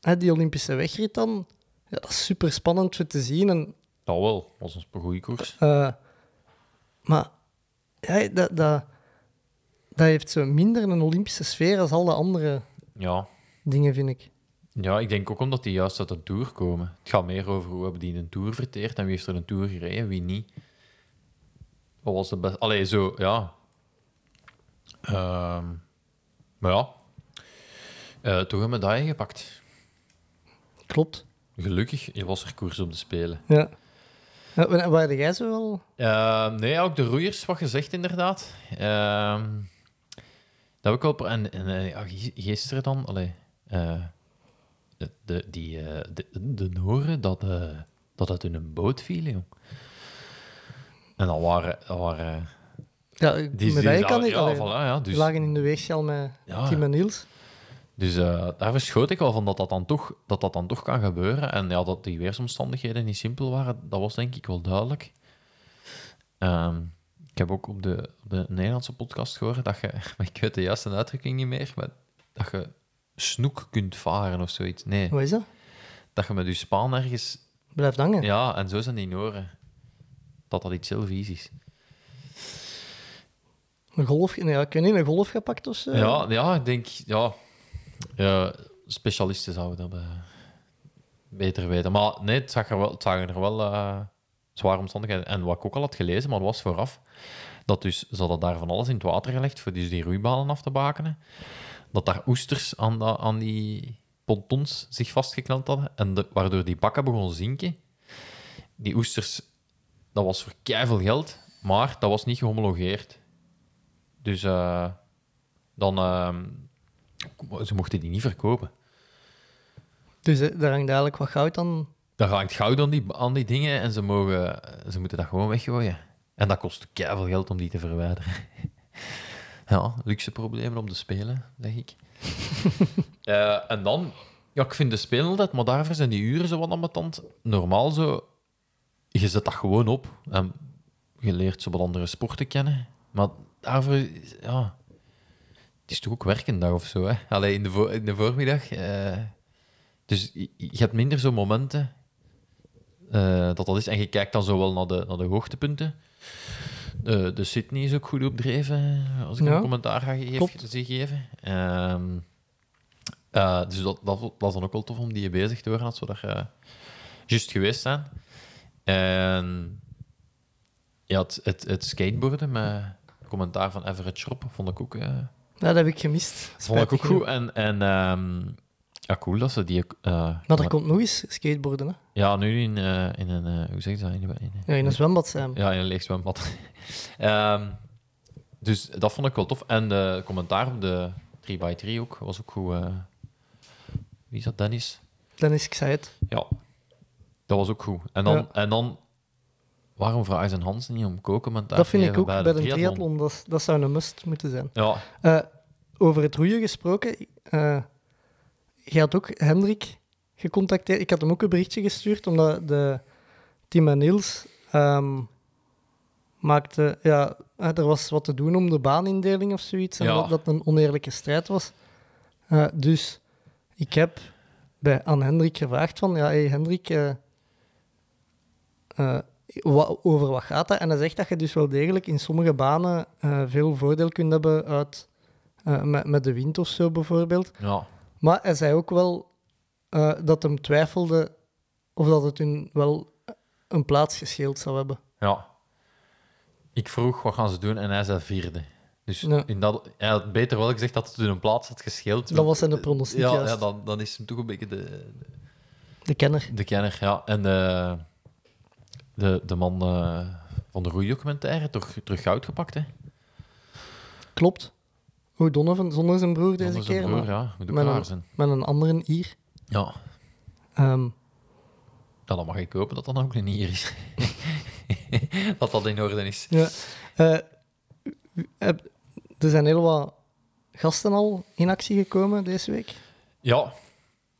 hè, die Olympische wegrit dan, ja, dat is super spannend voor te zien. En, dat wel. was een goede koers. eh, maar ja, dat, dat, dat heeft zo minder een Olympische sfeer als al de andere Ja. Dingen, vind ik. Ja, ik denk ook omdat die juist uit een tour komen. Het gaat meer over hoe hebben die een tour verteerd en wie heeft er een tour gereden, wie niet. Wat was de best... Allee, zo, ja. Ehm, maar ja. Eh, toch een medaille gepakt. Klopt. gelukkig je was er koers om te spelen. Ja. Ja, wa- Waar had jij zo wel? Eh, nee, ook de roeiers, wat gezegd inderdaad. Ehm, dat heb ik wel... En, en eh, gisteren dan, allee, eh, de, die, eh, de, de Noren, dat, eh, dat het in een boot viel, jong. En dat waren... Dat waren Ja, die, die, kan ja, allee, voilà, ja, dus, lagen in de weegschaal met Ja. Tim en Niels. dus daar verschoot ik wel van dat dat, dan toch, dat dat dan toch kan gebeuren. En ja, dat die weersomstandigheden niet simpel waren, dat was denk ik wel duidelijk. Ehm, ik heb ook op de, op de Nederlandse podcast gehoord dat je, maar ik weet de juiste uitdrukking niet meer, maar dat je snoek kunt varen of zoiets. Nee, Wat is dat? dat je met je spaan ergens... Blijft hangen. Ja, en zo zijn die Noren. Dat dat iets heel vies is. Een golf, nee, ik weet niet, een golf gepakt of zo? Ja, ja, ik denk... Ja, ja, specialisten zouden dat eh, beter weten. Maar nee, het zag er wel, het zagen er wel eh, zware omstandigheden. En wat ik ook al had gelezen, maar dat was vooraf, dat dus, ze hadden daar van alles in het water gelegd voor dus die roeibalen af te bakenen. Dat daar oesters aan, da- aan die pontons zich vastgeknald hadden. En de- waardoor die bakken begonnen zinken. Die oesters, dat was voor veel geld, maar dat was niet gehomologeerd. Dus eh, dan... ehm, ze mochten die niet verkopen. Dus eh, daar hangt eigenlijk wat goud aan. Dan raakt goud aan die, aan die dingen en ze, mogen, ze moeten dat gewoon weggooien. En dat kost veel geld om die te verwijderen. ja, luxe problemen om te spelen, denk ik. Eh, en dan, ja, ik vind de spelen altijd, maar daarvoor zijn die uren zo wat ambetant. Normaal zo, je zet dat gewoon op en je leert zo wat andere sporten kennen. Maar daarvoor, ja, het is toch ook werkendag of zo, hè? Alleen in de, in de voormiddag. eh, dus je, je hebt minder zo'n momenten eh, dat dat is. En je kijkt dan zo wel naar de, naar de hoogtepunten. De, de Sydney is ook goed opdreven, als ik Ja, een commentaar ga geven, geven. Ehm, eh, dus dat, dat, dat was dan ook wel tof om die bezig te horen, zodat je juist geweest zijn. En ja, het, het, het skateboarden met commentaar van Everett Schropp vond ik ook, eh, Ja, dat heb ik gemist. vond ik ook Spijtig goed. En, en ehm, ja, cool dat ze die... eh, Maar er komt nog eens skateboarden, hè? ja, nu in, eh, in een... eh, hoe zeg je dat? In, een- in, Ja, in een zwembad zijn. ja, in een leeg zwembad. Ehm, dus dat vond ik wel tof. En de commentaar op de 3x3 ook, was ook goed. wie is dat, Dennis? Dan is ik zei het. Ja, dat was ook goed. En dan... Ja. En dan waarom vragen ze Hans niet om co-commentaar Dat vind ik ook bij, de triathlon. Dat, dat zou een must moeten zijn. Ja, over het roeien gesproken. eh je had ook Hendrik gecontacteerd. Ik had hem ook een berichtje gestuurd, omdat de Tim en Niels ehm, maakte... Ja, eh, er was wat te doen om de baanindeling of zoiets. En Ja. dat dat een oneerlijke strijd was. Eh, dus ik heb bij, aan Hendrik gevraagd van... Ja, hey Hendrik... eh, wa- over wat gaat dat? En hij zegt dat je dus wel degelijk in sommige banen veel voordeel kunt hebben uit... met, met de wind of zo bijvoorbeeld. ja. Maar hij zei ook wel eh, dat hem twijfelde of dat het hun wel een plaats gescheeld zou hebben. Ja. Ik vroeg, wat gaan ze doen? En hij zei vierde. Dus Ja. in dat, hij had beter wel gezegd dat het in een plaats had gescheeld. Dat was zijn de pronostiek Ja, juist. ja dan, dan is hem toch een beetje de, De kenner. de kenner. Ja. En de, de, de man eh, van de roeidocumentaire, toch terug goud gepakt, hè? Klopt. O'Donovan zonder zijn broer deze Zonder keer. broer, ja. Met raar een-. Met een andere hier. Ja. Ja, dan mag ik hopen dat dat ook een hier is. dat dat in orde is. ja. Eh, heb- er zijn heel wat gasten al in actie gekomen deze week. Ja,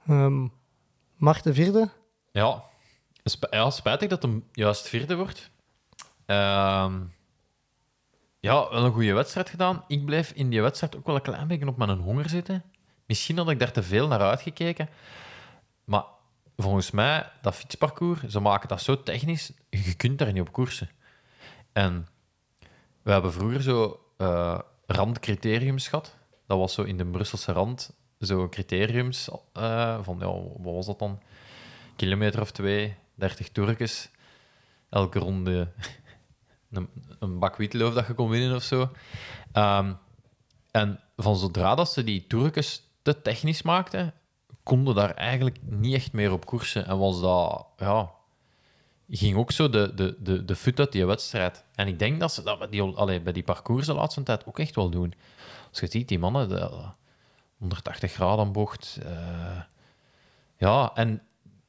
Ehm Marten Vierde. Ja, Sp- ja spijtig dat hem juist vierde wordt. Ehm, ja, wel een goede wedstrijd gedaan. Ik blijf in die wedstrijd ook wel een klein beetje op mijn honger zitten. Misschien had ik daar te veel naar uitgekeken. Maar volgens mij, dat fietsparcours, ze maken dat zo technisch, je kunt daar niet op koersen. En we hebben vroeger zo eh, randcriteriums gehad. Dat was zo in de Brusselse rand, zo criteriums eh, van, ja, wat was dat dan? kilometer of twee, 30 Turkes. Elke ronde een, een bak witloof dat je kon winnen of zo. Ehm, en van zodra dat ze die Turkes te technisch maakten, konden daar eigenlijk niet echt meer op koersen. En was dat, ja, ging ook zo de, de, de, de fut uit die wedstrijd. En ik denk dat ze dat bij die, allee, bij die parcours de laatste tijd ook echt wel doen. Als je ziet, die mannen, de, 180 graden bocht. eh, ja, en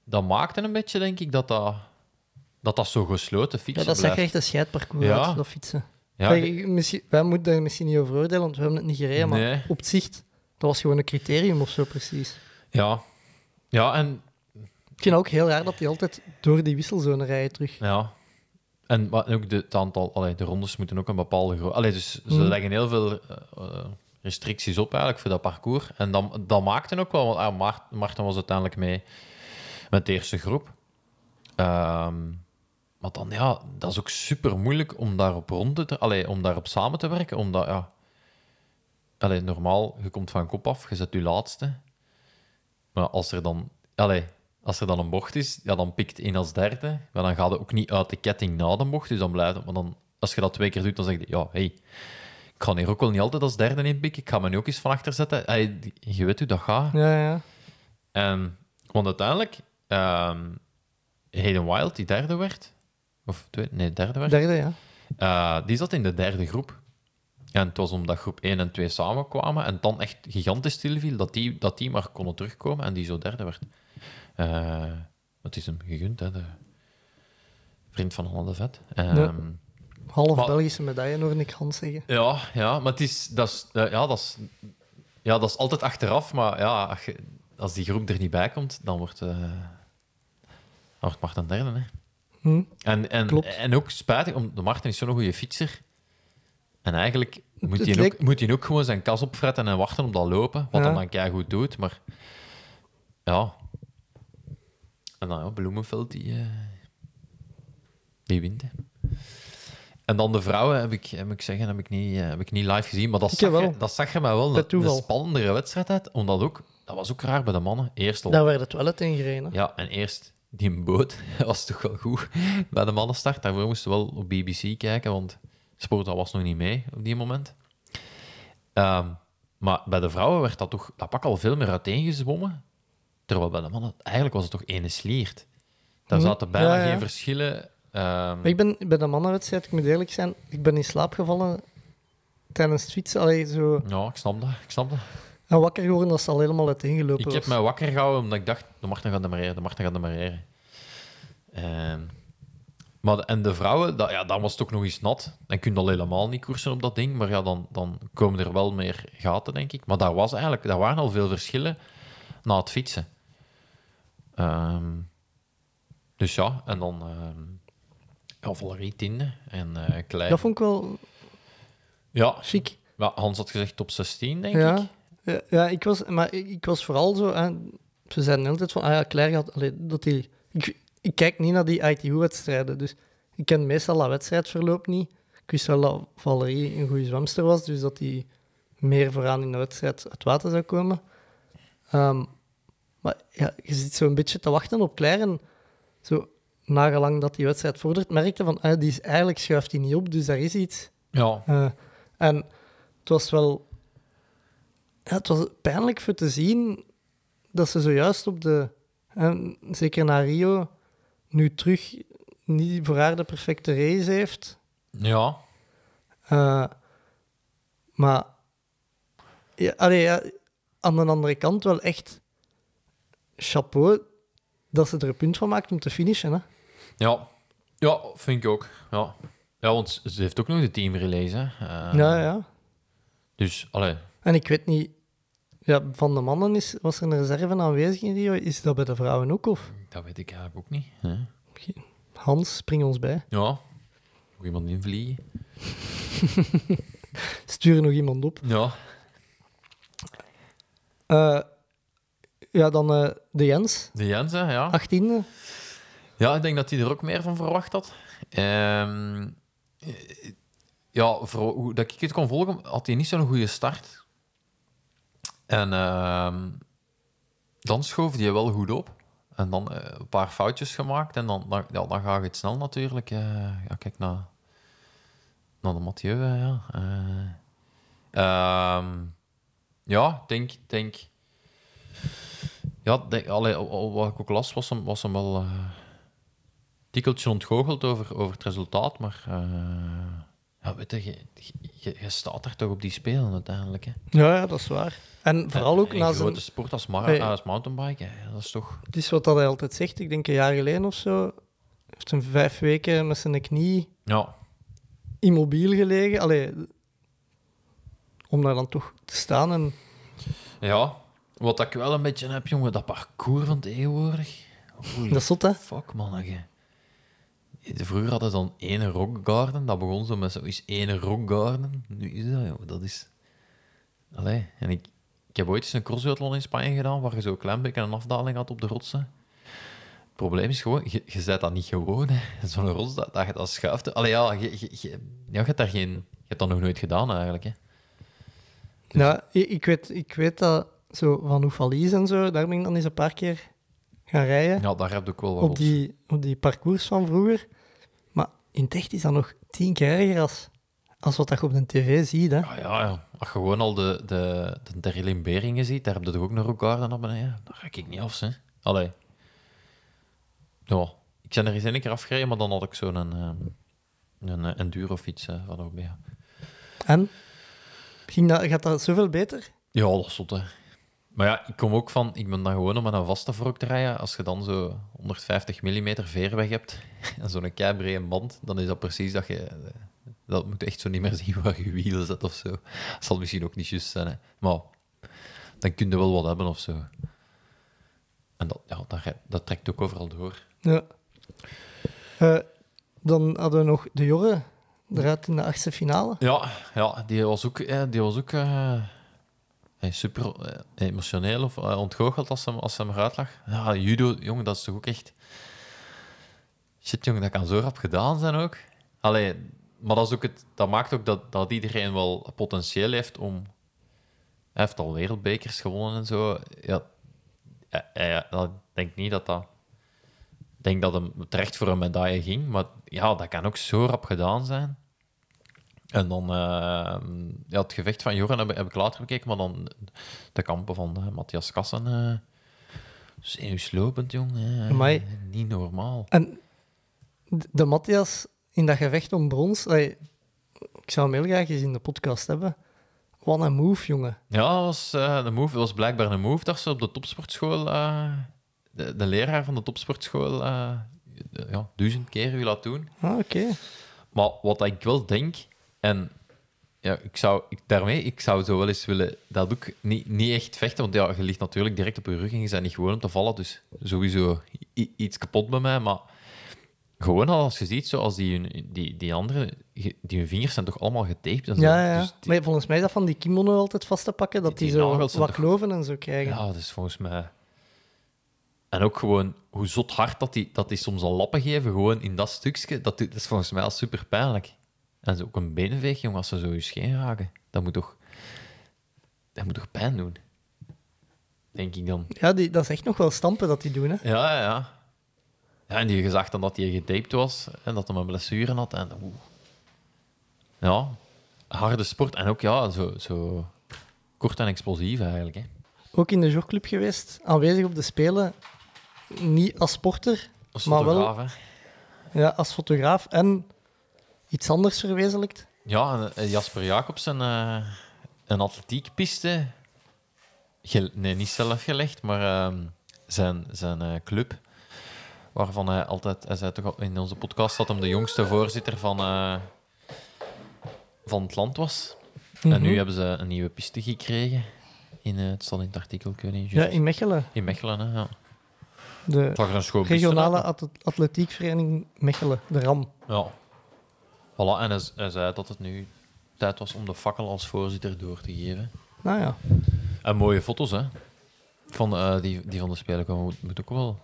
dat maakte een beetje, denk ik, dat dat, dat, dat zo gesloten Ja, fietsen dat zag blijft. echt een scheidparcours Ja. uit, dat fietsen. Ja, Kijk, misschien, wij moeten daar misschien niet over oordelen, want we hebben het niet gereden, maar op het zicht, dat was gewoon een criterium of zo precies. ja. ja, en Ik vind het ook heel raar dat die altijd door die wisselzone rijden terug. Ja. En maar ook de, het aantal, allee, de rondes moeten ook een bepaalde grootte. Dus ze Mhm. leggen heel veel eh, eh, restricties op eigenlijk voor dat parcours. En dan, dat maakte ook wel, want ah, Maart- Maarten was uiteindelijk mee met de eerste groep. Ehm, maar dan, ja, dat is ook super moeilijk om daarop rond te, allee, om daarop samen te werken. Omdat, ja, allee, normaal, je komt van kop af, je zet je laatste. Maar als er dan, allee, als er dan een bocht is, ja, dan pikt één als derde. Maar dan gaat het ook niet uit de ketting na de bocht. Dus dan blijft. Maar dan, als je dat twee keer doet, dan zeg je, ja, hey, ik ga hier ook wel niet altijd als derde in pikken. Ik ga me nu ook eens van achter zetten. Hey, je weet hoe dat gaat. Ja, ja. En, want uiteindelijk, ehm Hayden Wild, die derde werd, of twee, nee, derde werd, Derde, ja. eh, die zat in de derde groep. En het was omdat groep 1 en 2 samenkwamen en dan echt gigantisch stilviel, dat die, dat die maar konden terugkomen en die zo derde werd. Het is hem gegund, hè, de vriend van Anne de Vet. Ehm, Ja. Half Maar- Belgische medaille, hoorde ik Hans zeggen. ja, ja, maar het is, dat is, eh, ja, dat is, ja, dat is altijd achteraf, maar ja, als, je- als die groep er niet bij komt, dan wordt, eh dan wordt Marten derde. Hè. Hm? En, en, Klopt. en ook spijtig, om, de Martin is zo'n goede fietser. En eigenlijk moet het hij, ook, moet hij ook gewoon zijn kas opfretten en wachten op dat lopen, wat Ja. hij dan keigoed doet. Maar ja. En dan ja, Bloemenveld, die, eh, die wint. hè. En dan de vrouwen, heb ik, heb ik zeggen, heb ik niet, eh, heb ik niet live gezien. Maar dat, Ik zag, wel. je, dat zag je mij wel een, toeval. een spannendere wedstrijd uit. Omdat ook, dat was ook raar bij de mannen. Eerst al Daar werd het wel uit ingereden. ja, en eerst die boot was toch wel goed bij de mannenstart. Daarvoor moesten we wel op BBC kijken, want Sport was nog niet mee op die moment. Ehm, maar bij de vrouwen werd dat toch dat pak al veel meer uiteengezwommen. Terwijl bij de mannen, eigenlijk was het toch ene sliert. Daar Hm, zaten bijna ja, ja. geen verschillen. Ehm, ik ben bij de mannenwedstrijd, ik moet eerlijk zijn, ik ben in slaap gevallen tijdens het fietsen. Allee, zo ja, ik snap dat. Ik snap dat. En wakker geworden dat ze al helemaal uiteengelopen Ik heb mij wakker gehouden omdat ik dacht, de Marten gaat demareren, de Marten gaat demareren. Ehm maar de- en de vrouwen, dat, ja, dan was het ook nog eens nat. Dan kun je al helemaal niet koersen op dat ding, maar ja, dan, dan komen er wel meer gaten, denk ik. Maar daar, was eigenlijk, daar waren al veel verschillen na het fietsen. Ehm, dus ja, en dan ehm ja, Valerie en eh Klein. Dat vond ik wel Ja, chic. ja, Hans had gezegd top 16, denk Ja. ik. Ja, ja, ik was, maar ik, ik was vooral zo. Hè, ze zeiden altijd van, ah ja, Claire allee, dat die. Ik, ik kijk niet naar die ITU-wedstrijden, dus ik ken meestal dat wedstrijdverloop niet. Ik wist wel dat Valerie een goede zwemster was, dus dat hij meer vooraan in de wedstrijd uit water zou komen. Ehm, maar ja, je zit zo een beetje te wachten op Claire en zo nagelang dat die wedstrijd vordert, merkte van, ah, die is, eigenlijk schuift hij niet op, dus daar is iets. Ja, Eh, en het was wel... Ja, het was pijnlijk voor te zien dat ze zojuist op de... en zeker naar Rio, nu terug niet voor haar de perfecte race heeft. ja. Eh, maar... Ja, allee, ja, aan de andere kant wel echt chapeau dat ze er een punt van maakt om te finishen. Hè? Ja, ja vind ik ook. Ja. ja, want ze heeft ook nog de teamrelease. Hè. Eh, ja, ja. Dus, allee, En ik weet niet... Ja, van de mannen is, was er een reserve aanwezig in Rio. Is dat bij de vrouwen ook? Of dat weet ik eigenlijk ook niet. Hè. Hans, spring ons bij. Ja, nog iemand invliegen. Stuur nog iemand op. Ja, Eh, ja, dan eh, de Jens, de Jens, hè, ja. 18e. Ja, ik denk dat hij er ook meer van verwacht had. Ehm, eh, ja, voor hoe dat ik het kon volgen, had hij niet zo'n goede start. En ehm, dan schoof hij wel goed op. En dan eh, een paar foutjes gemaakt. En dan, dan, ja, dan gaat het snel natuurlijk. eh, ja, kijk naar, naar de Mathieu. eh, ja. Ehm, ja, ik denk, denk Ja, denk, allee, al- al wat ik ook las, was hem, was hem wel eh tikkeltje ontgoocheld over, over het resultaat. Maar ja, weet je, je, staat er toch op die spelen uiteindelijk. Hè. Ja, ja, dat is waar. En vooral ook een na grote zijn... sport als, Hey. als mountainbiken, dat is toch... Het is wat dat hij altijd zegt. Ik denk een jaar geleden of zo. Heeft een vijf weken met zijn knie Ja, immobiel gelegen. Allee, om daar dan toch te staan. En ja, wat ik wel een beetje heb, jongen, dat parcours van tegenwoordig. Holy dat is zot, hè? fuck, manneke. Vroeger hadden ze dan één rockgarden. Dat begon zo met zoiets één rockgarden. Nu is dat. Dat is... Allee, en ik, ik heb ooit eens een crossduathlon in Spanje gedaan, waar je zo klein beetje een afdaling had op de rotsen. Het probleem is gewoon, je, je dat niet gewoon. Zo'n rots, dat, dat, dat schuift... Allee, ja, je, je, je, ja, je hebt daar geen... Je hebt dat nog nooit gedaan, eigenlijk, hè. Ik, ik, weet, ik weet dat zo van Oefalies en zo, daar ben ik dan eens een paar keer gaan rijden. Ja, daar heb ook wel wat op, die, op die parcours van vroeger. Maar in het echt is dat nog tien keer erger als, als wat dat je op de tv ziet. Hè. Ja, ja, ja. Als je gewoon al de, de, de Terrelin Beringen ziet, daar heb je toch ook een rockgarden naar beneden? Daar ga ik niet af, hè. Allee. Ja, ik ben er eens een keer afgereden, maar dan had ik zo'n een, een, een endurofiets eh, van ook bij. En? Ging dat, gaat dat zoveel beter? Ja, dat is zot, hè. Maar ja, ik kom ook van... Ik ben dan gewoon om met een vaste vork te rijden. Als je dan zo 150 mm veerweg hebt en zo'n keibrede band, dan is dat precies dat je... Dat moet echt zo niet meer zien waar je wielen zit of zo. Dat zal misschien ook niet juist zijn, hè. Maar dan kun je wel wat hebben of zo. En dat, ja, dat, dat trekt ook overal door. Ja. Eh, dan hadden we nog de Jorre eruit in de achtste finale. Ja, ja die was ook, eh, die was ook eh, super eh, emotioneel of eh, ontgoocheld als ze, als ze hem eruit lag. Ja, judo, jongen, dat is toch ook echt... Shit, jongen, dat kan zo rap gedaan zijn ook. Allee, maar dat, is ook het, dat maakt ook dat, dat iedereen wel potentieel heeft om... Hij heeft al wereldbekers gewonnen en zo. Ja, ja, ik denk niet dat dat... Ik denk dat hem terecht voor een medaille ging, maar ja, dat kan ook zo rap gedaan zijn. En dan eh, ja, het gevecht van Joren heb, ik- heb ik later bekeken, maar dan de kampen van eh, Matthias Kassen. eh zenuwslopend, jong. eh, Amai. niet normaal. En de, Matthias in dat gevecht om brons, allee, ik zou hem heel graag eens in de podcast hebben. Wat een move, jongen. Ja, dat was, de move, dat was blijkbaar een move dat ze op de topsportschool, de, de leraar van de topsportschool, ja, duizend keer u laat doen. Ah, oké. Maar wat ik wel denk, en ja, ik zou ik, daarmee, ik zou zo wel eens willen, dat ook niet, niet echt vechten, want ja, je ligt natuurlijk direct op je rug en je bent niet gewoon om te vallen, dus sowieso iets kapot bij mij, maar gewoon al als je ziet, zoals die, hun- die, die andere, die hun vingers zijn toch allemaal getaped en zo. Ja, ja. Dus die- Maar volgens mij is dat van die kimono altijd vast te pakken, dat Die- die, die zo wat toch- kloven en zo krijgen. Ja, dat is volgens mij. En ook gewoon hoe zot hard dat die, dat die soms al lappen geven, gewoon in dat stukje, dat, dat is volgens mij al super pijnlijk. En zo ook een beenveeg, jongen, als ze zo je scheen raken. Dat moet toch, dat moet toch pijn doen? Denk ik dan. Ja, die, dat is echt nog wel stampen dat die doen, hè. Ja, ja, ja. Ja, en die gezegd dan dat hij getaped was en dat hij een blessure had. En, oeh. Ja, harde sport. En ook ja, zo, zo kort en explosief eigenlijk. Hè. Ook in de jogclub geweest, aanwezig op de Spelen. Niet als sporter, Als Maar wel- hè. ja, als fotograaf en iets anders verwezenlijkt. Ja, eh, Jasper Jacobsen, eh, een atletiekpiste. Nee, niet zelf gelegd, maar ehm, zijn, zijn eh, club. Waarvan hij altijd, hij zei toch al in onze podcast dat hem de jongste voorzitter van, van het land was. En nu Mhm. hebben ze een nieuwe piste gekregen. In, het staat in het artikel, ik niet. Ja, in Mechelen. in Mechelen, hè, ja. De een regionale atletiekvereniging Mechelen, de RAM. Ja. Voilà, en hij, hij zei dat het nu tijd was om de fakkel als voorzitter door te geven. Nou ja. En mooie foto's, hè? Van, eh, die, die van de Spelen komen. Moet, ook wel.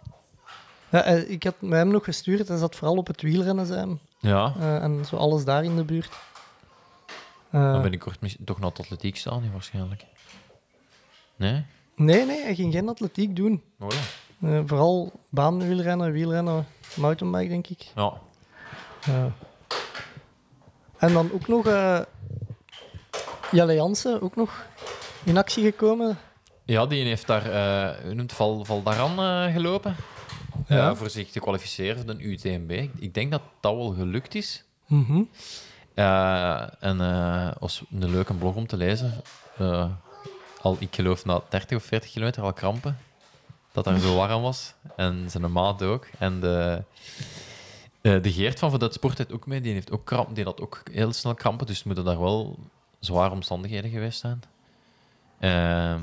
ja eh, ik had mij hem nog gestuurd, hij zat vooral op het wielrennen zijn. Ja. eh, en zo alles daar in de buurt. Eh, Dan ben ik kort toch naar het atletiek staan, nu waarschijnlijk. Nee? Nee, nee, hij ging geen atletiek doen. Voilà. Eh, vooral baanwielrennen, wielrennen, mountainbike, denk ik. Ja. En dan ook nog eh Jelle Jansen, ook nog in actie gekomen. Ja, die heeft daar, hoe noemt het, Val, Valdaran eh, gelopen. Ja. voor zich te kwalificeren voor de UTMB. Ik- denk dat dat wel gelukt is. Mhm. Eh, en was een leuke blog om te lezen. Al, ik geloof na 30 of 40 kilometer al krampen. Dat daar zo warm was. En zijn maat ook. En de, eh, de Geert van Verdut Sport heeft ook mee. Die heeft ook kramp, die had ook heel snel krampen. Dus het moeten daar wel zware omstandigheden geweest zijn. Ehm,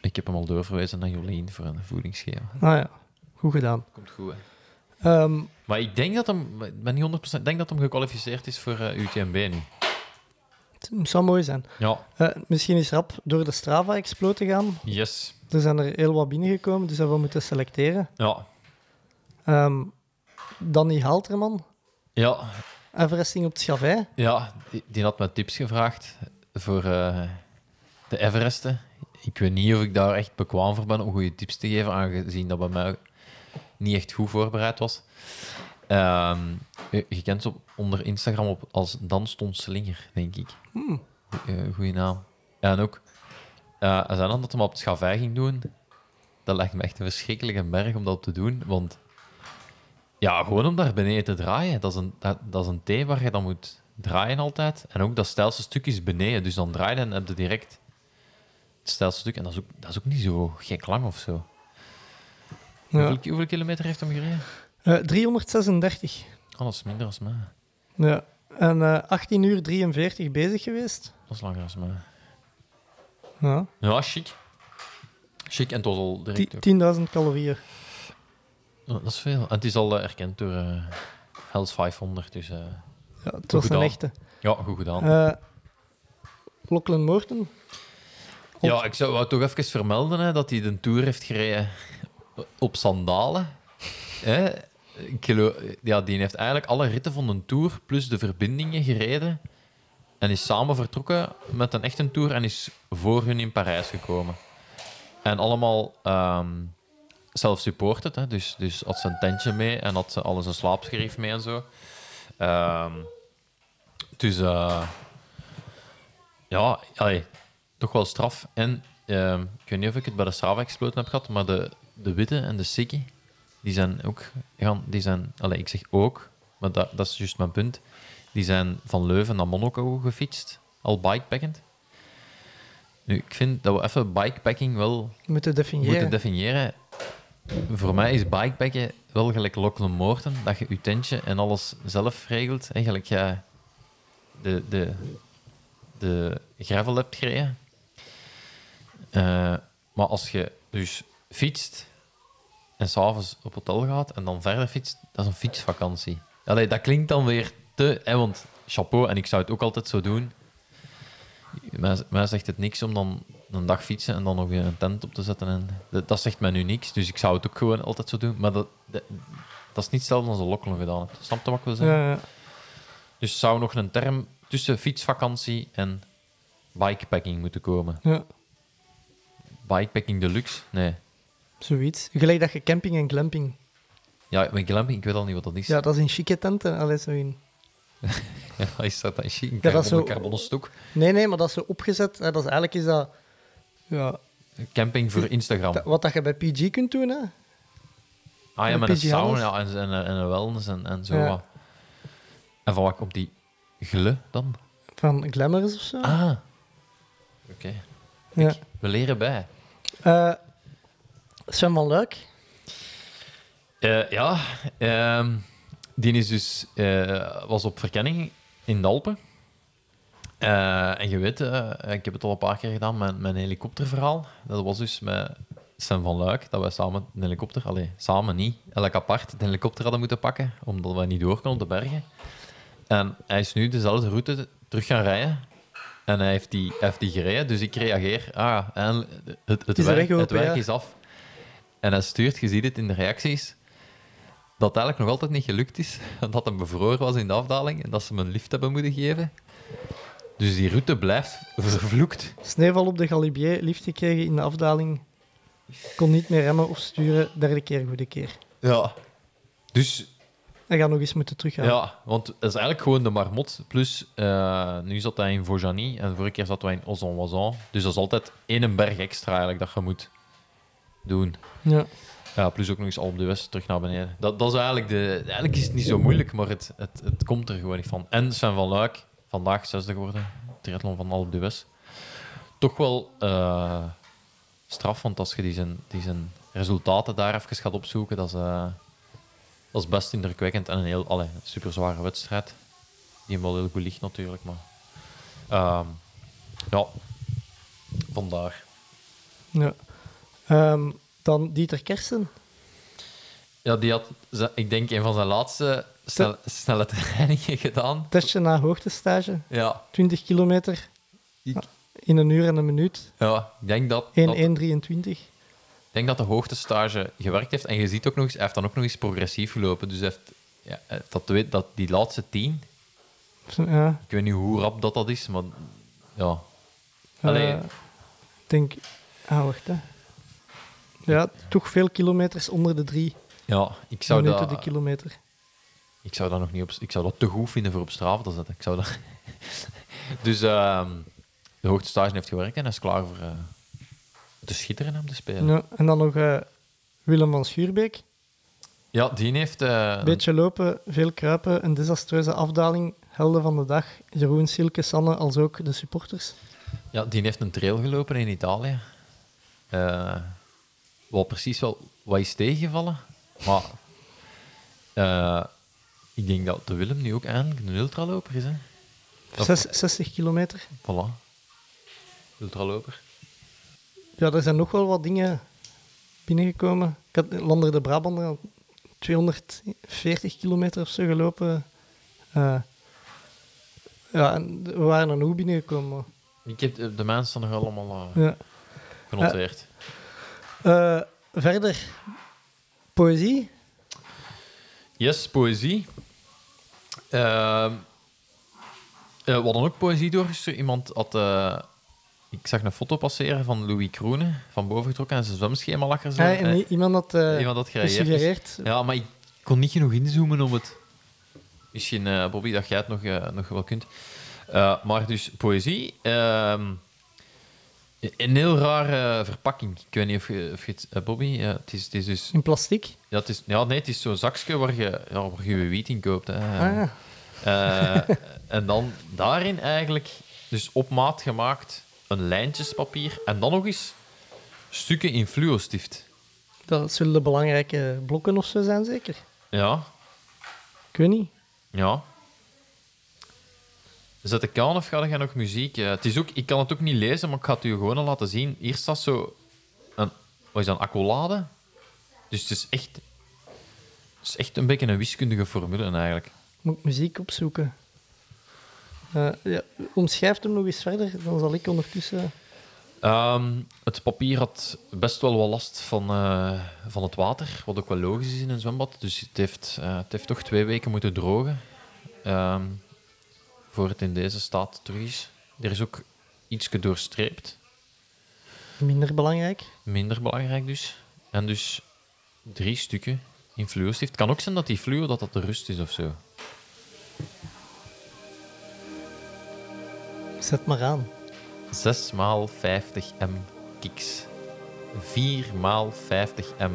ik heb hem al doorverwezen naar Jolien voor een voedingsschema. Ah ja, goed gedaan. Komt goed, hè? Ehm, Maar ik denk dat hem, ben niet 100%, ik denk dat hem gekwalificeerd is voor eh, UTMB nu. het zou mooi zijn. Ja, Eh, misschien is rap door de Strava-explo te gaan. yes. Er zijn er heel wat binnengekomen, dus dat we moeten selecteren. Ja, Ehm Danny Halterman, ja, Everesting op het Schavij. ja die, die had me tips gevraagd voor eh, de Everesten. Ik weet niet of ik daar echt bekwaam voor ben om goede tips te geven, aangezien dat bij mij niet echt goed voorbereid was. Ehm, je, je kent ze op, onder Instagram op als Slinger, denk ik. Hmm. Goeie, goeie naam. Ja, en ook, eh hij zei dan dat hij op het Schavij ging doen. Dat lijkt me echt een verschrikkelijke berg om dat te doen, want ja, gewoon om daar beneden te draaien. Dat is een, dat, dat is een T waar je dan moet draaien altijd. En ook dat steilste stuk is beneden, dus dan draai je en heb je direct het steilste stuk. En dat is ook, dat is ook niet zo gek lang of zo. Ja. Hoeveel, hoeveel kilometer heeft hem gereden? Eh, 336. Oh, dat is minder als mij. Ja. En eh 18 uur 43 bezig geweest. Dat is langer als mij. Ja. Ja, chic. Chic, en was al direct ook. Ti- 10.000 calorieën. Ja, dat is veel. En het is al eh, erkend door eh Hells 500, dus eh, Ja, het was een gedaan. echte. ja, goed gedaan. Eh Lachlan Morton. Ja, ik zou wou toch even vermelden hè, dat hij de Tour heeft gereden op sandalen. Hè? Ja, die heeft eigenlijk alle ritten van de Tour plus de verbindingen gereden. En is samen vertrokken met een echte Tour en is voor hun in Parijs gekomen. En allemaal ehm self-supported, hè? Dus, dus had ze een tentje mee en had ze alles een slaapschrift mee en zo. Ehm, dus eh, ja, allee, toch wel straf. En ehm, ik weet niet of ik het bij de Strava Exploten heb gehad, maar de, de witte en de sikkie, die zijn ook, gaan, die zijn, allee, ik zeg ook, maar dat, dat is juist mijn punt, die zijn van Leuven naar Monaco gefietst, al bikepackend. Nu, ik vind dat we even bikepacking wel Moeten definiëren. moeten definiëren. Voor mij is bikepacken wel gelijk Lachlan Morton, dat je je tentje en alles zelf regelt. Eigenlijk jij de, de, de gravel hebt gereden. Eh, maar als je dus fietst en s'avonds op hotel gaat en dan verder fietst, dat is een fietsvakantie. Allee, dat klinkt dan weer te... Hè, want chapeau, en ik zou het ook altijd zo doen. Mij zegt het niks om dan een dag fietsen en dan nog weer een tent op te zetten. En dat, dat zegt mij nu niks, dus ik zou het ook gewoon altijd zo doen. Maar dat, dat, dat is niet hetzelfde als een Lachlan gedaan hebt. Snap je wat ik wil zeggen? Ja, ja. Dus zou nog een term tussen fietsvakantie en bikepacking moeten komen. ja, Bikepacking deluxe? Nee. zoiets. Gelijk dat je camping en glamping. Ja, met glamping, ik weet al niet wat dat is. Ja, dat is in chique tenten. Allee, zo in. Ja, is dat dan chic? Een Ja, dat zo- carbonnen stok. Nee, nee, maar dat is zo opgezet. Hè. Dat is, eigenlijk is dat, ja, Camping voor Instagram. dat- wat dat je bij PG kunt doen. Hè. Ah ja, Met een sauna en, en, en een wellness en, en zo. Ja. wat. En van wat komt die gle dan? Van Glamours of zo. Ah. Oké. ja. We leren bij. Eh, Sven van Luik. Eh, ja, ehm, die is dus, eh, was op verkenning in de Eh, en je weet, eh, ik heb het al een paar keer gedaan, mijn, mijn helikopterverhaal. Dat was dus met Sam van Luik, dat wij samen een helikopter, allee, samen niet, elk apart, de helikopter hadden moeten pakken, omdat wij niet door konden op de bergen. En hij is nu dezelfde route terug gaan rijden. En hij heeft die, heeft die gereden, dus ik reageer. Ah, en het, het, werk, het werk ja. is af. En hij stuurt, je ziet het in de reacties, dat het eigenlijk nog altijd niet gelukt is. Dat hij bevroren was in de afdaling en dat ze hem een lift hebben moeten geven. Dus die route blijft vervloekt. Sneeuwval op de Galibier, liefde gekregen in de afdaling. Kon niet meer remmen of sturen, derde keer goede keer. Ja. Dus Hij gaat nog eens moeten teruggaan. Ja, want het is eigenlijk gewoon de marmot. Plus, eh, nu zat hij in Vaujany en de vorige keer zat hij in Ozon-Wazan. Dus dat is altijd één berg extra eigenlijk dat je moet doen. Ja. Ja, plus ook nog eens Alpe d'Huez terug naar beneden. Dat, dat is eigenlijk de... Eigenlijk is het niet zo moeilijk, maar het, het, het komt er gewoon niet van. En Sven van Luik, vandaag zesde geworden, triathlon van Alpe d'Huez. Toch wel eh, straf, want als je die zijn, die zijn resultaten daar even gaat opzoeken, dat is, eh, dat is best indrukwekkend en een heel allee, super zware wedstrijd. Die hem wel heel goed ligt natuurlijk, maar... ehm, ja, vandaar. ja. Ehm, dan Dieter Kersten. Ja, die had, ik denk, een van zijn laatste snel- snelle trainingen gedaan. Testje na hoogtestage. Ja, 20 kilometer Ik- in een uur en een minuut. 1-1-23. ja ik denk dat, dat, ik denk dat de hoogtestage gewerkt heeft. En je ziet ook nog eens, hij heeft dan ook nog eens progressief gelopen. Dus hij heeft, ja, dat, weet- dat, die laatste tien, Ja, ik weet niet hoe rap dat, dat is, maar ja. Allee. ik denk... Ah, wacht, hè. Ja, toch veel kilometers onder de drie Ja, ik zou, minuten dat, de kilometer. Ik zou dat nog niet op... Ik zou dat te goed vinden voor op Strava te zetten. Ik zou dat... dus ehm, de hoogtestage heeft gewerkt en hij is klaar voor eh, te schitteren om te spelen. Ja, en dan nog eh, Willem van Schuurbeek. Ja, die heeft... eh, Beetje lopen, veel kruipen, een desastreuze afdaling. Helden van de dag. Jeroen, Silke, Sanne, als ook de supporters. Ja, die heeft een trail gelopen in Italië. Wat precies wel wat is tegengevallen. Maar ik denk dat de Willem nu ook eindelijk een ultraloper is. Hè? Zes- 60 kilometer. Voilà. Ultraloper. Ja, er zijn nog wel wat dingen binnengekomen. Ik had Lander de Brabander al 240 kilometer of zo gelopen. Eh, ja, en we waren er nog binnengekomen. maar- Ik heb de, mensen nog allemaal Ja. genoteerd. Eh, verder, poëzie. Yes, poëzie. Ehm eh, we hadden ook poëzie doorgestuurd. Iemand had... eh, ik zag een foto passeren van Louis Kroenen, van boven getrokken en zijn zwemschema lag er zo. Ja, en Eh, iemand had eh iemand had gereageerd. gesuggereerd. Ja, maar ik kon niet genoeg inzoomen om het... Misschien, Bobby, dat jij het nog, nog wel kunt. Maar dus, poëzie... ehm, een heel rare verpakking. Ik weet niet of je, of je het... eh, Bobby, ja, het, is, het is dus... In plastic. Ja, het is, ja, nee, het is zo'n zakje waar je, ja, waar je je wiet in koopt. Hè. Ah, ja. Eh, en dan daarin eigenlijk, dus op maat gemaakt, een lijntjespapier en dan nog eens stukken in fluostift. Dat zullen de belangrijke blokken of zo zijn, zeker? Ja, Ik weet niet. ja. Zet ik aan of ga je nog muziek? Eh, het is ook, ik kan het ook niet lezen, maar ik ga het u gewoon laten zien. Hier staat zo een, wat is dat, een accolade? Dus het is echt, het is echt een beetje een wiskundige formule eigenlijk. Moet ik muziek opzoeken? Eh, ja, omschrijf hem nog eens verder, dan zal ik ondertussen... Ehm, het papier had best wel wat last van, eh, van het water, wat ook wel logisch is in een zwembad. Dus het heeft, het heeft toch twee weken moeten drogen ehm, voor het in deze staat terug is. Er is ook iets doorstreept, Minder belangrijk. minder belangrijk dus. En dus drie stukken in fluostift. Het kan ook zijn dat die fluo dat dat de rust is of zo. Zet maar aan. 6 maal 50 m kiks. 4 maal 50 m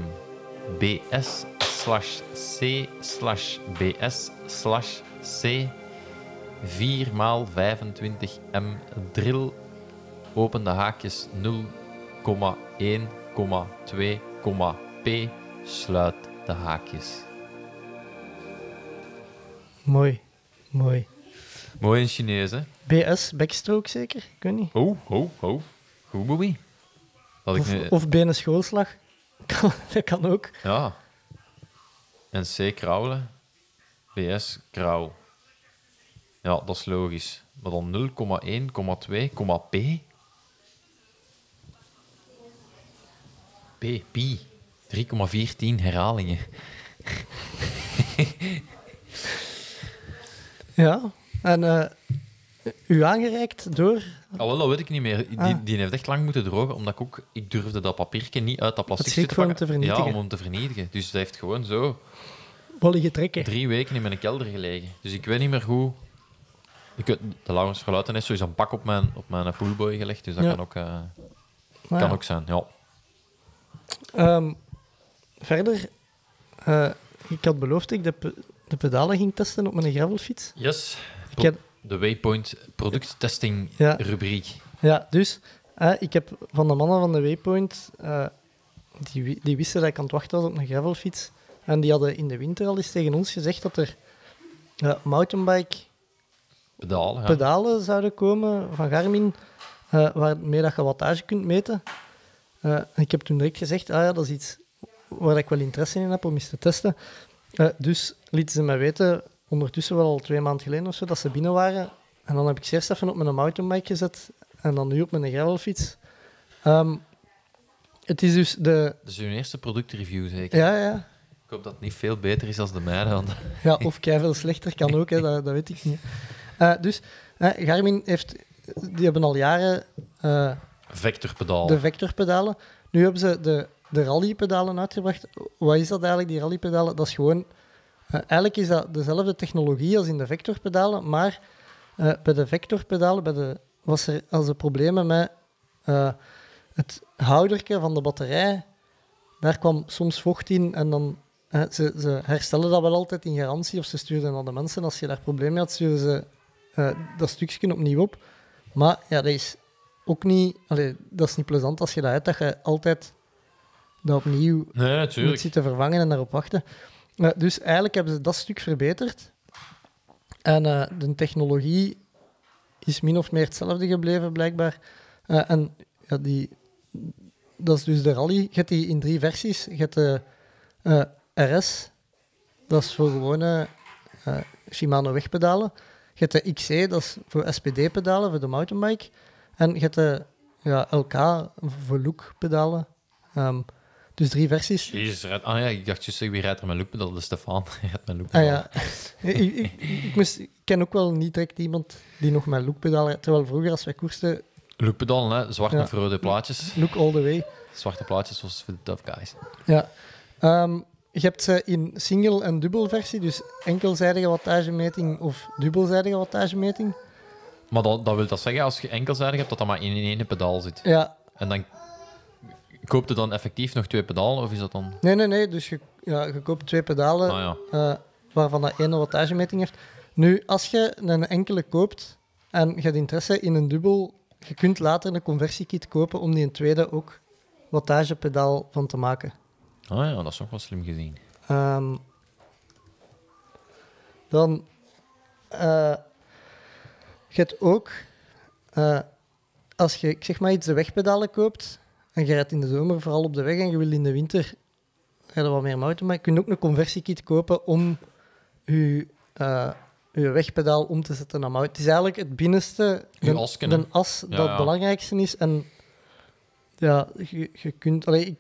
bs slash c slash bs slash c 4 maal 25 m drill open de haakjes 0,1,2, p sluit de haakjes. Mooi. Mooi. Mooi in Chinees, hè? BS, backstroke zeker? Ik weet niet. Oh, oh, oh. Goed, Bobby. Ik Of, of benen schoolslag. Dat kan ook. Ja. En C krauwelen. BS krauw. Ja, dat is logisch. Maar dan 0,1,2, p. P, pi. 3,14 herhalingen. Ja. En eh, u aangereikt door... Ah, wel, dat weet ik niet meer. Die, Ah. die heeft echt lang moeten drogen, omdat ik ook... Ik durfde dat papiertje niet uit dat plastic te pakken. te vernietigen. Ja, om hem te vernietigen. Dus dat heeft gewoon zo... Wel liggen trekken. drie weken in mijn kelder gelegen. Dus ik weet niet meer hoe... De Laurens Verluiten heeft sowieso een pak op mijn, op mijn poolboy gelegd, dus dat Ja. kan, ook, eh, Maar kan ja. ook zijn. Ja. Ehm, verder, eh, ik had beloofd dat ik de, pe- de pedalen ging testen op mijn gravelfiets. Yes. Ik De Waypoint producttesting Ja. rubriek. ja, dus eh, ik heb van de mannen van de Waypoint, die, die wisten dat ik aan het wachten was op een gravelfiets. En die hadden in de winter al eens tegen ons gezegd dat er mountainbike Pedalen, ja. pedalen zouden komen van Garmin, eh, waarmee dat je wattage kunt meten. Eh, ik heb toen direct gezegd, ah ja, dat is iets waar ik wel interesse in heb om eens te testen. Eh, dus lieten ze mij weten, ondertussen wel al twee maanden geleden of zo, dat ze binnen waren. En dan heb ik ze eerst even op mijn mountainbike gezet en dan nu op mijn gravelfiets. Ehm, het is dus de... Is uw eerste productreview, zeker? Ja, ja. Ik hoop dat het niet veel beter is dan de mijne. Want... Ja, of veel slechter kan ook, hè, dat, dat weet ik niet. Eh, dus Garmin heeft... Die hebben al jaren eh, Vectorpedaal. de vectorpedalen. Nu hebben ze de, de rallypedalen uitgebracht. Wat is dat eigenlijk, die rallypedalen? Dat is gewoon... eh, eigenlijk is dat dezelfde technologie als in de vectorpedalen, maar bij de vectorpedalen bij de, was er als er problemen met het houderke van de batterij. Daar kwam soms vocht in en dan... ze, ze herstellen dat wel altijd in garantie of ze stuurden aan de mensen. Als je daar problemen mee had, sturen ze eh, dat stukje opnieuw op. Maar ja, dat is ook niet... Allee, dat is niet plezant als je dat hebt, dat je altijd dat opnieuw Nee, moet zitten vervangen en daarop wachten. Eh, dus eigenlijk hebben ze dat stuk verbeterd. En eh, de technologie is min of meer hetzelfde gebleven, blijkbaar. En ja, die, dat is dus de rally. Je hebt die in drie versies. Je hebt de RS, dat is voor gewone Shimano wegpedalen. Je hebt de XC, dat is voor SPD-pedalen, voor de mountainbike. En je hebt de ja, LK, voor look-pedalen. Ehm, dus drie versies. Jezus, rijdt- ah ja, ik dacht juist, wie rijdt er met looppedaal? Dat is Stefan. Hij rijdt met Ah looppedaal. ja, ik, ik, ik moest, ik ken ook wel niet direct iemand die nog met lookpedaal rijdt. Terwijl vroeger, als wij koersten, Looppedaal, hè. Zwarte Ja. of rode plaatjes. look all the way. Zwarte plaatjes was voor de tough guys. Ja. Ehm, je hebt ze in single- en dubbel versie, dus enkelzijdige wattagemeting of dubbelzijdige wattagemeting. Maar dat, dat wil dat zeggen, als je enkelzijdig hebt, dat dat maar in één pedaal zit. Ja, En dan koopt je dan effectief nog twee pedalen, of is dat dan... nee, nee, nee. Dus je, ja, je koopt twee pedalen Ah ja. eh, waarvan dat één wattagemeting heeft. Nu, als je een enkele koopt en je hebt interesse in een dubbel, je kunt later een conversiekit kopen om die een tweede ook wattagepedaal van te maken. Ah ja, dat is nog wel slim gezien. Ehm, dan, eh je hebt ook, eh, als je, zeg maar iets, de wegpedalen koopt, en je rijdt in de zomer vooral op de weg en je wil in de winter rijden wat meer mountainbike, kun je ook een conversiekit kopen om je, eh, je wegpedaal om te zetten naar mountain. Het is eigenlijk het binnenste, de, as, Ja, dat ja. het belangrijkste is. En ja, je, je kunt... Allee, ik,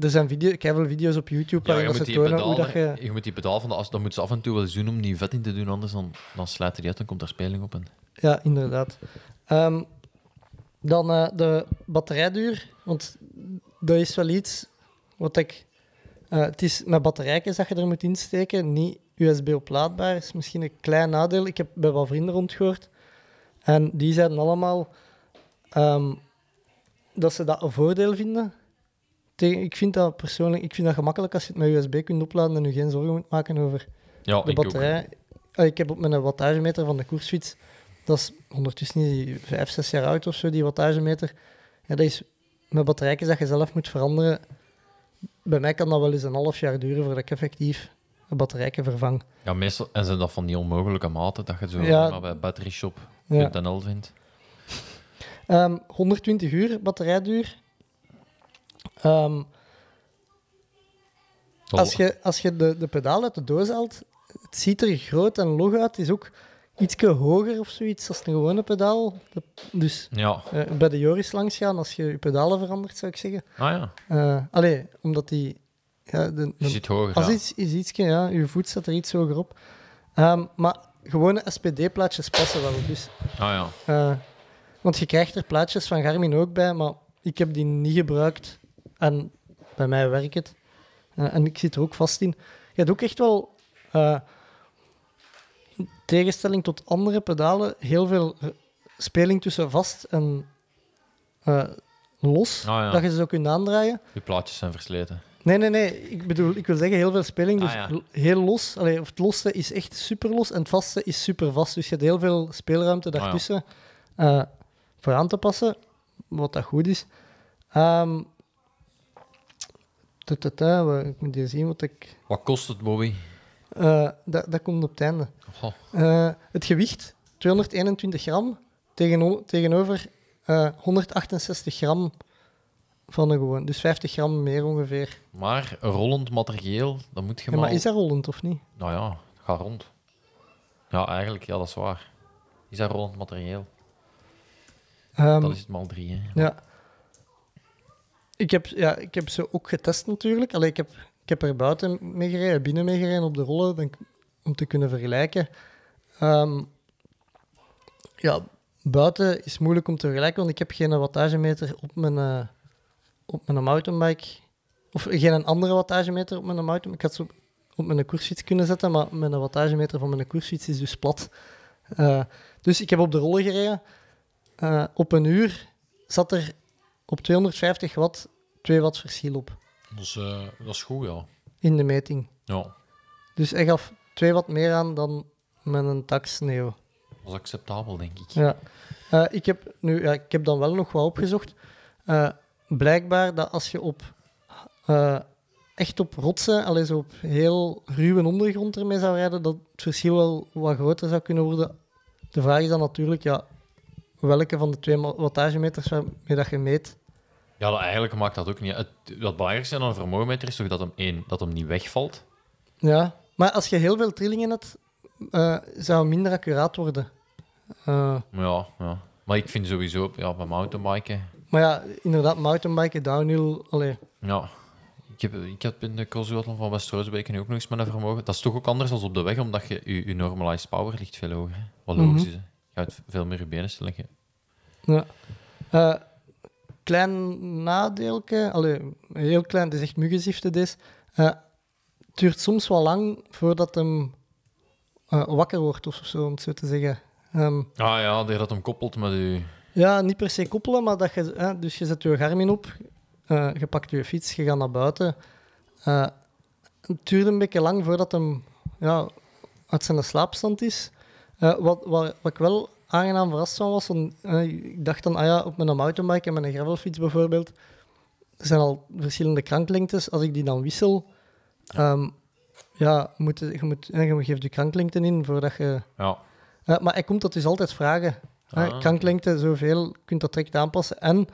er zijn video, ik heb wel video's op YouTube Ja, waarin dat moet, ze tonen hoe pedaal, dat je... je moet die pedaal van de as, dan moet ze af en toe wel eens doen om die vet in te doen, anders dan, dan slijt die uit en komt er speling op. En... Ja, inderdaad. Ehm, dan eh, de batterijduur, want dat is wel iets wat ik... eh, het is met batterijtjes dat je er moet insteken, niet USB-oplaadbaar. is misschien een klein nadeel. Ik heb bij wat vrienden rondgehoord. En die zeiden allemaal ehm, dat ze dat een voordeel vinden. Tegen- Ik vind dat persoonlijk ik vind dat gemakkelijk als je het met USB kunt opladen en je geen zorgen moet maken over Ja, de ik batterij. Ah, Ik heb op mijn wattagemeter van de koersfiets, dat is ondertussen niet vijf, zes jaar oud of zo, die wattagemeter. Ja, dat is met batterijtjes dat je zelf moet veranderen. Bij mij kan dat wel eens een half jaar duren voordat ik effectief een batterijtje vervang. Ja, meestal en zijn dat van die onmogelijke maten dat je zo Ja. maar bij batteryshop Ja. vindt. Ehm, 120 uur batterijduur. Ehm, als je, als je de, de pedaal uit de doos haalt, het ziet er groot en log uit. Het is ook iets hoger of zoiets als een gewone pedaal. Dus Ja, eh, bij de Joris langs gaan als je je pedalen verandert, zou ik zeggen. ah ja, Eh allee, omdat die... Ja, de, je zit hoger. als ja. iets, is ietsje, ja, je voet staat er iets hoger op. Ehm, maar gewone SPD-plaatjes passen wel. Dus, Ah ja. eh, want je krijgt er plaatjes van Garmin ook bij, maar ik heb die niet gebruikt. En bij mij werkt het. En ik zit er ook vast in. Je hebt ook echt wel eh, in tegenstelling tot andere pedalen, heel veel speling tussen vast en eh, los, Ah, ja. dat je ze zo kunt aandraaien. Je plaatjes zijn versleten. Nee, nee, nee. Ik bedoel, ik wil zeggen heel veel speling. Dus Ah, ja. l- heel los. Allee, of het losse is echt super los en het vaste is super vast. Dus je hebt heel veel speelruimte Ah, ja. daartussen eh, voor aan te passen. Wat dat goed is. Ehm tutata, wa- ik moet hier zien wat ik. Wat kost het, Bobby? eh, dat, dat komt op het einde. Eh, het gewicht, 221 gram tegeno- tegenover eh, 168 gram van een gewoon. Dus 50 gram meer ongeveer. Maar rollend materieel, dan moet je Ja, maar maar... is dat rollend of niet? Nou ja, ga rond. Ja, eigenlijk, ja, dat is waar. Is dat rollend materieel? Ehm, Dat is het mal drie, hè. Ja. Ik heb, ja, ik heb ze ook getest natuurlijk. Allee, ik, heb, ik heb er buiten mee gereden, binnen mee gereden op de rollen, om te kunnen vergelijken. Ehm, ja, buiten is moeilijk om te vergelijken, want ik heb geen wattagemeter op mijn, eh, op mijn mountainbike. Of geen andere wattagemeter op mijn mountainbike. Ik had ze op, op mijn koersfiets kunnen zetten, maar mijn wattagemeter van mijn koersfiets is dus plat. Eh, dus ik heb op de rollen gereden. Eh, op een uur zat er op 250 watt 2 watt verschil op Dat is, eh, dat is goed, ja. in de meting. Ja, Dus hij gaf 2 watt meer aan dan met een tax Neo. dat is acceptabel, denk ik. Ja. Eh, ik, heb nu, ja, ik heb dan wel nog wat opgezocht. Eh, blijkbaar dat als je op echt op rotsen, alleen zo op heel ruwe ondergrond ermee zou rijden, dat het verschil wel wat groter zou kunnen worden. De vraag is dan natuurlijk, ja, welke van de twee wattagemeters waarmee dat je meet, Ja, dat eigenlijk maakt dat ook niet. Het, het belangrijkste aan een vermogenmeter is toch dat hem, één, dat hem niet wegvalt. Ja, maar als je heel veel trillingen hebt, eh, zou het minder accuraat worden. Eh, ja, ja. Maar ik vind sowieso, ja, bij mountainbiken... maar ja, inderdaad, mountainbiken, downhill, allee, Ja, ik heb, ik heb in de crossduathlon van West-Roosbeek nu ook nog eens met een vermogen. Dat is toch ook anders dan op de weg, omdat je, je, je normalized power ligt veel hoger. Wat logisch Mhm. is. Hè. Gaat veel meer je benen stellen. Ja. Eh, klein nadeelke, allee, heel klein, het is echt muggenzifte dit. Eh, het duurt soms wel lang voordat hem eh, wakker wordt, of zo, om het zo te zeggen. Ehm, Ah ja, dat je dat hem koppelt met je... ja, niet per se koppelen, maar dat je... eh, dus je zet je Garmin op, je pakt je fiets, je gaat naar buiten. Het duurt een beetje lang voordat hem ja, uit zijn slaapstand is. Eh, wat, wat, wat ik wel aangenaam verrast van was, want, eh, ik dacht dan, ah ja, op mijn mountainbike en mijn gravelfiets bijvoorbeeld, er zijn al verschillende kranklengtes. Als ik die dan wissel, ehm, ja, moet, je, je moet, eh, je geeft de kranklengte in voordat je... Ja. Maar hij komt dat dus altijd vragen. Ah. Kranklengte, zoveel, je kunt dat direct aanpassen. En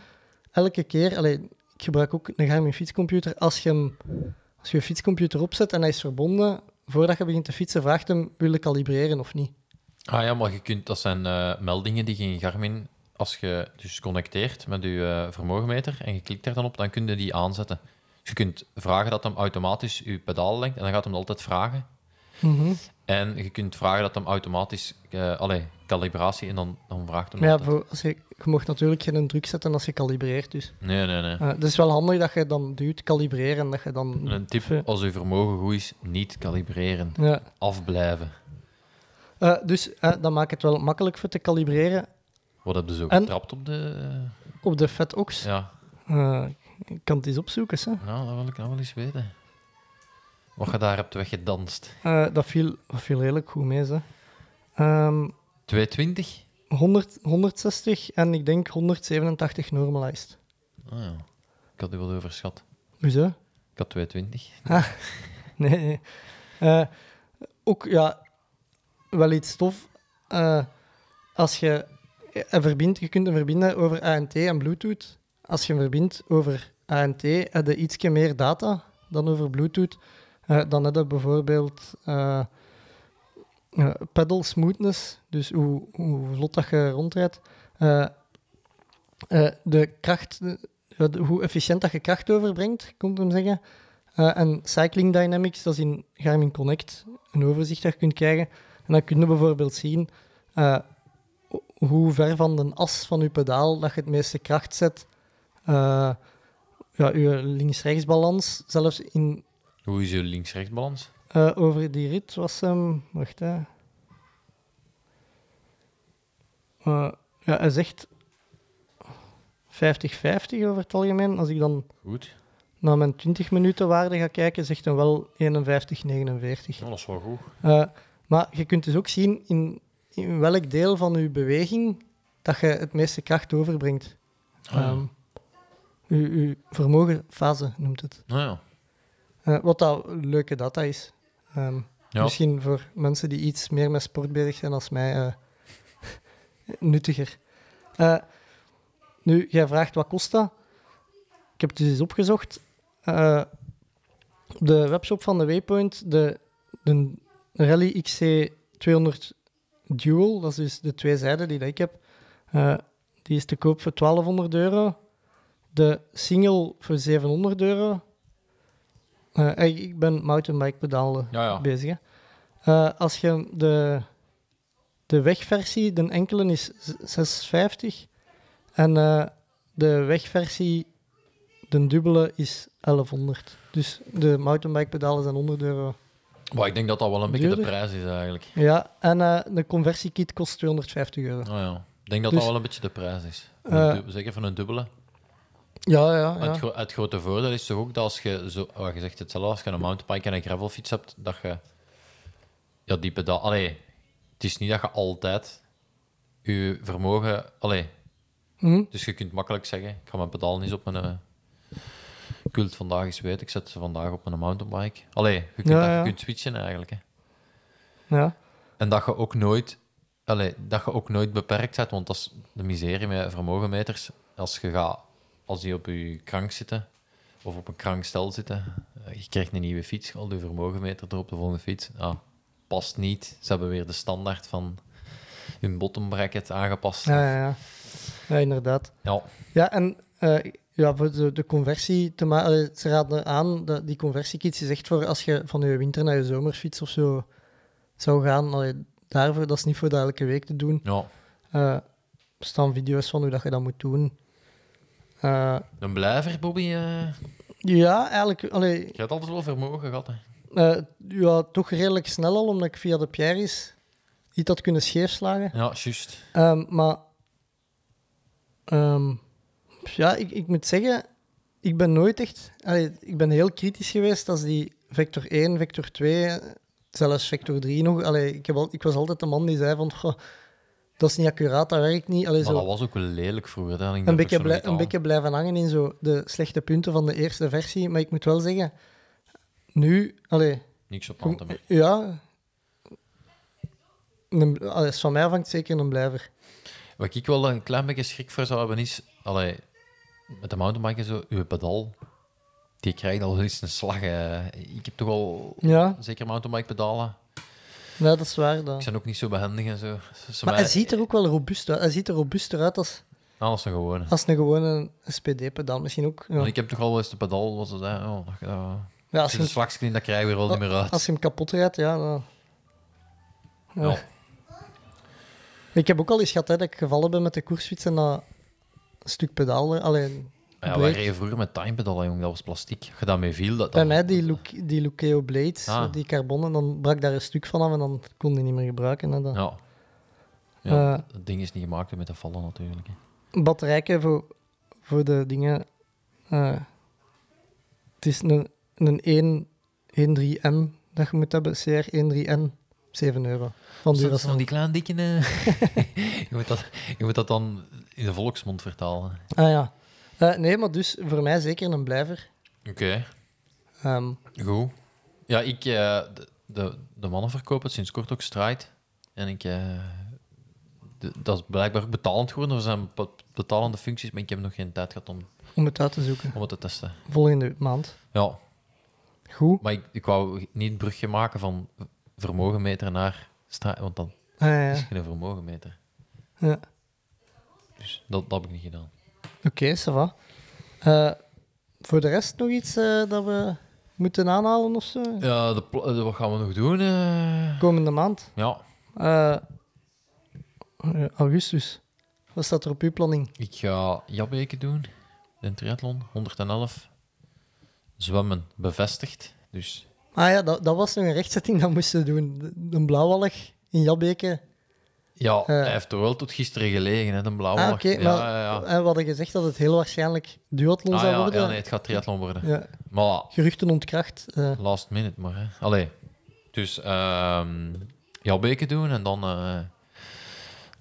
elke keer, allee, ik gebruik ook een Garmin fietscomputer, als je, hem, als je je fietscomputer opzet en hij is verbonden, voordat je begint te fietsen, vraagt hem, wil je kalibreren of niet? Ah ja, maar je kunt, dat zijn eh, meldingen die je in Garmin, als je dus connecteert met je eh, vermogenmeter en je klikt daar dan op, dan kun je die aanzetten. Dus je kunt vragen dat hem automatisch je pedaal lengt en dan gaat hem altijd vragen. Mhm. En je kunt vragen dat hem automatisch, eh allee, calibratie en dan, dan vraagt hem Maar ja, voor, als je, je mocht natuurlijk geen druk zetten als je kalibreert. Dus Nee, nee, nee. Het is wel handig dat je dan duwt, kalibreren en dat je dan... En Een tip, als je vermogen goed is, niet kalibreren. Ja. Afblijven. Eh, dus eh, dat maakt het wel makkelijk voor te kalibreren Wat heb je zo En- getrapt op de... op de FatOx. Ja, Eh, ik kan het eens opzoeken, hè. nou, dat wil ik nou wel eens weten. Wat je daar hebt weggedanst. Dat, viel, dat viel redelijk goed mee. Hè. Ehm, 220? 100, 160 en ik denk 187 normalized. Ah ja, ik had u wel overschat. Hoezo? Ik had 220. Nee. nee. Eh, ook, ja, wel iets tof. Eh, als je een verbindt, je kunt hem verbinden over ANT en Bluetooth. Als je hem verbindt over ANT, heb je ietsje meer data dan over Bluetooth. Eh, dan heb je bijvoorbeeld eh, pedal smoothness, dus hoe, hoe vlot dat je rondrijdt. De kracht, hoe efficiënt dat je kracht overbrengt, komt hem zeggen. En Cycling Dynamics, dat is in Garmin Connect een overzicht dat je kunt krijgen. En dan kun je bijvoorbeeld zien eh, ho- hoe ver van de as van je pedaal dat je het meeste kracht zet. Eh, ja, je links-rechts balans, zelfs in Hoe is je links-rechts balans? eh, over die rit was hem... wacht, hè. Ja, hij zegt 50-50 over het algemeen. Als ik dan Goed. naar mijn 20 minuten waarde ga kijken, zegt hij wel 51-49. Ja, dat is wel goed. Maar je kunt dus ook zien in, in welk deel van je beweging dat je het meeste kracht overbrengt. Ah, ja. Uw, uw vermogenfase noemt het. Nou ja. Eh, wat dat leuke data is. Ehm, Ja. Misschien voor mensen die iets meer met sport bezig zijn als mij, eh, nuttiger. Eh, nu, jij vraagt wat kost dat? Ik heb het dus eens opgezocht. Op de webshop van de Waypoint, de, de Rally XC200 Dual, dat is dus de twee zijden die dat ik heb, eh, die is te koop voor 1200 euro. De single voor 700 euro. Eh, ik- ben mountainbike pedalen Ja, ja. bezig. Eh, als je de, de wegversie, de enkele is z- 650 en de wegversie, de dubbele, is 1100. Dus de mountainbike pedalen zijn 100 euro. Maar ik denk dat dat wel een beetje de prijs is eigenlijk. Ja, en eh, de conversiekit kost 250 euro. Oh, ja. Ik denk dat Dus- dat wel een beetje de prijs is. Eh, du- zeker van een dubbele. Ja, ja, Het, ja. gro- het grote voordeel is toch ook dat als je, zo, wat je zegt hetzelfde, als je een mountainbike en een gravelfiets hebt, dat je ja, die pedaal... Allee, het is niet dat je altijd je vermogen... Allee, Hm? dus je kunt makkelijk zeggen, ik ga mijn pedaal niet op mijn... ik wil het vandaag eens weten, ik zet ze vandaag op mijn mountainbike. Allee, je kunt, Ja, dat, je ja. kunt switchen eigenlijk. Hè. ja. En dat je ook nooit, allee, dat je ook nooit beperkt bent, want dat is de miserie met vermogenmeters. Als je gaat, als die op je krank zitten of op een krankstel zitten, eh, je krijgt een nieuwe fiets, al je vermogenmeter erop, de volgende fiets. Ah, past niet. Ze hebben weer de standaard van hun bottom bracket aangepast. Ja, ja, ja. ja, inderdaad. Ja, Ja, en eh, ja, voor de, de conversie te maken, ze raden aan dat die conversiekits is echt voor als je van je winter naar je zomerfiets of zo zou gaan. Allee, daarvoor, dat is niet voor dat elke week te doen. ja. Eh, er staan video's van hoe dat je dat moet doen. Eh, Een blijver, Bobby. eh, ja, eigenlijk, allee, je hebt altijd wel vermogen gehad. Hè. ja, toch redelijk snel al, omdat ik via de Pieris iets had kunnen scheefslagen. Ja, juist. Ehm, maar ehm, ja, ik, ik moet zeggen, ik ben nooit echt. allee, ik ben heel kritisch geweest als die vector 1, vector 2, zelfs vector 3 nog. Allee, ik, heb al, ik was altijd de man die zei van. "Goh, dat is niet accuraat, dat werkt niet. Allee, Maar zo dat was ook wel lelijk vroeger. een, beetje blij- een beetje blijven hangen in zo de slechte punten van de eerste versie. Maar ik moet wel zeggen, nu, allee, Niks op te merken. ja. Allee, van mij vangt zeker een blijver. Wat ik wel een klein beetje schrik voor zou hebben is, allee, met de mountainbike en zo, uw pedal, die krijgt al eens een slag. eh. Ik heb toch al Ja, zeker mountainbike pedalen. ja dat is waar. Dat. Ik zijn ook niet zo behendig en zo. Maar mij- hij ziet er ook wel robuust uit. Hij ziet er robuuster uit als, Alles een gewone. als een gewone SPD-pedaal. Misschien ook. Ja. Ik heb toch al wel eens de pedal, wat ze zei, oh, dat, Ja, als, als je, een dat krijg je weer wel niet meer uit. als je hem kapot rijdt, ja. Dan... ja. Ja. Ik heb ook al eens gehad hè, dat ik gevallen ben met de koersfiets en dat stuk pedaal. Alleen, Ja, wij reden vroeger met timepedalen, jong, dat was plastic. Je daarmee viel, dat... Bij mij die, Luke, die Luceo Blades, Ah. die carbon, en dan brak daar een stuk van af en dan kon die niet meer gebruiken. Hè, dat. Ja. Ja, Eh. het ding is niet gemaakt om met te vallen, natuurlijk. hè. batterijken voor, voor de dingen. eh, het is een, een 1, 13M dat je moet hebben, CR13N, 7 euro. Van zijn Duracell. die kleine dikke... eh. je, moet dat, je moet dat dan in de volksmond vertalen. Ah ja. Eh, nee, maar dus voor mij zeker een blijver. Oké. Ehm, Goed. Ja, ik, eh, de, de, de mannen verkopen sinds kort ook Stride. En ik, de- dat is blijkbaar ook betalend geworden. Er zijn be- betalende functies, maar ik heb nog geen tijd gehad om, om het uit te zoeken. om het te testen. Volgende maand. Ja, Goed. maar ik, ik wou niet het brugje maken van vermogenmeter naar Stride, want dan Ah, ja, is geen vermogenmeter. ja. Dus dat, dat heb ik niet gedaan. Oké, ça va. Eh, voor de rest nog iets eh, dat we moeten aanhalen of zo? Ja, de, eh, wat gaan we nog doen? Komende maand. Ja, augustus. Wat staat er op uw planning? ik ga Jabbeke doen. Een triathlon, 111. Zwemmen, bevestigd. Dus Ah ja, dat, dat was nog een rechtzetting dat moesten doen. De- Een blauwallig in Jabbeke. Ja, Eh. hij heeft er wel tot gisteren gelegen, hè, de blauwe. Ah, oké. ja, maar ja, ja. eh, we hadden gezegd dat het heel waarschijnlijk duathlon Ah, zou worden. ja, nee, het gaat triathlon worden. Ja, Maar geruchten ontkracht. eh. last minute maar. Hè. Allee. Dus ehm Jalbeke doen en dan,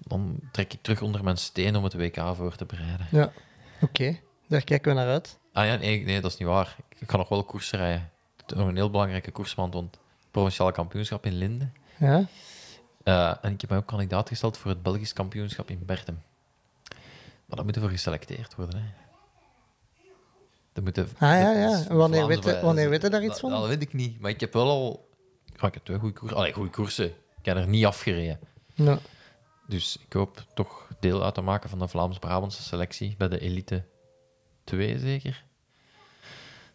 dan trek ik terug onder mijn steen om het WK voor te bereiden. ja. Oké, daar kijken we naar uit. Ah ja, nee, nee, dat is niet waar. Ik ga nog wel koersen rijden. Nog een heel belangrijke koersmaand, want het provinciale kampioenschap in Linden. Ja, Eh, en ik heb mij ook kandidaat gesteld voor het Belgisch kampioenschap in Bertem. Maar daar moet je voor geselecteerd worden. Hè. Dat moet je- Ah, ja, dat ja. wanneer weet je- wanneer weet je daar iets dat- van? Dat weet ik niet. Maar ik heb wel al... Ik heb twee goede koersen. Allee, goede koersen. Ik heb er niet afgereden. ja. Dus ik hoop toch deel uit te maken van de Vlaams-Brabantse selectie bij de Elite 2, zeker.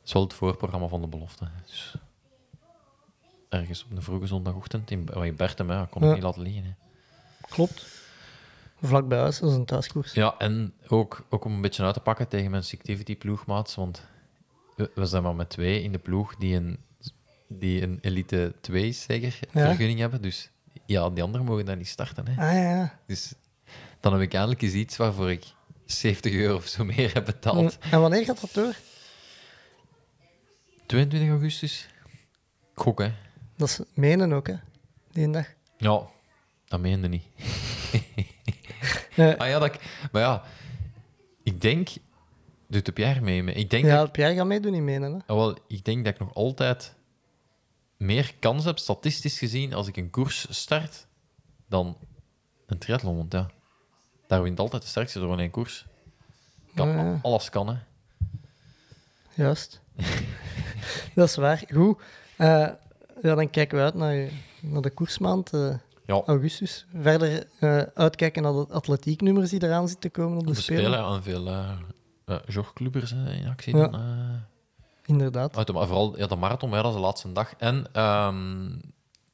Is wel het voorprogramma van de belofte. Dus ergens op een vroege zondagochtend in, Bertem, hè, kon ik Ja. niet laten liggen. Hè. klopt. Vlak bij huis, dat is een thuiskoers. Ja, en ook, ook om een beetje uit te pakken tegen mijn Sictivity ploegmaats, want we, zijn maar met twee in de ploeg die een, die een Elite 2 zeker Ja. vergunning hebben. Dus ja, die anderen mogen daar niet starten. Hè. Ah ja, ja. Dus dan heb ik eindelijk eens iets waarvoor ik 70 euro of zo meer heb betaald. En wanneer gaat dat door? 22 augustus. Gok, hè? Dat is menen ook, hè? Die dag. Ja, dat meende niet. Ah ja, dat ik, maar ja, ik denk. Doet de Pierre mee? maar Ik denk, ja, dat, Pierre gaat meedoen in menen, hè? ah, wel, ik denk dat ik nog altijd meer kans heb, statistisch gezien, als ik een koers start, dan een triathlon. Want ja, daar wint altijd de sterkste door in één koers. Kan, ja. Alles kan, hè. Juist. dat is waar. Goed. Eh, ja, dan kijken we uit naar, naar de koersmaand, eh, Ja, augustus. Verder eh, uitkijken naar de atletieknummers die eraan zitten komen op de, we Spelen. spelen aan veel uh, jogclubbers in actie. Ja. Dan. Inderdaad. Uit maar vooral ja, de marathon, ja, dat is de laatste dag. En ehm,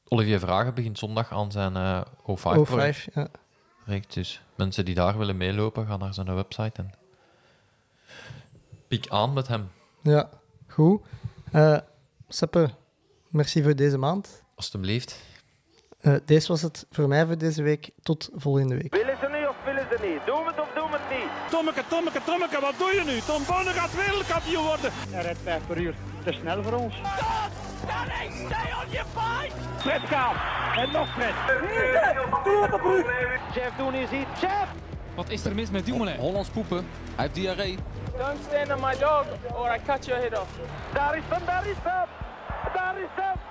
Olivier Vragen begint zondag aan zijn eh O5-project. O5, ja. Dus mensen die daar willen meelopen, gaan naar zijn website en piek aan met hem, Ja, goed. Eh Seppe, merci voor deze maand. alstublieft. Eh, deze was het voor mij voor deze week. Tot volgende week. Willen ze nu of willen ze niet? Doen we het of doen we het niet? Tommeke, Tommeke, Tommeke, wat doe je nu? Tom Bonne gaat wereldkampioen worden. Hij rijdt 5 per uur. Te snel voor ons. Fred gaat. En nog Fred. Doe op de brug. Jeff doen is iets. Jeff. Wat is er mis met Dumoulin? Hollands poepen. Hij heeft diarree. Don't stand on my dog or I cut your head off. Daar is hem, daar is hem.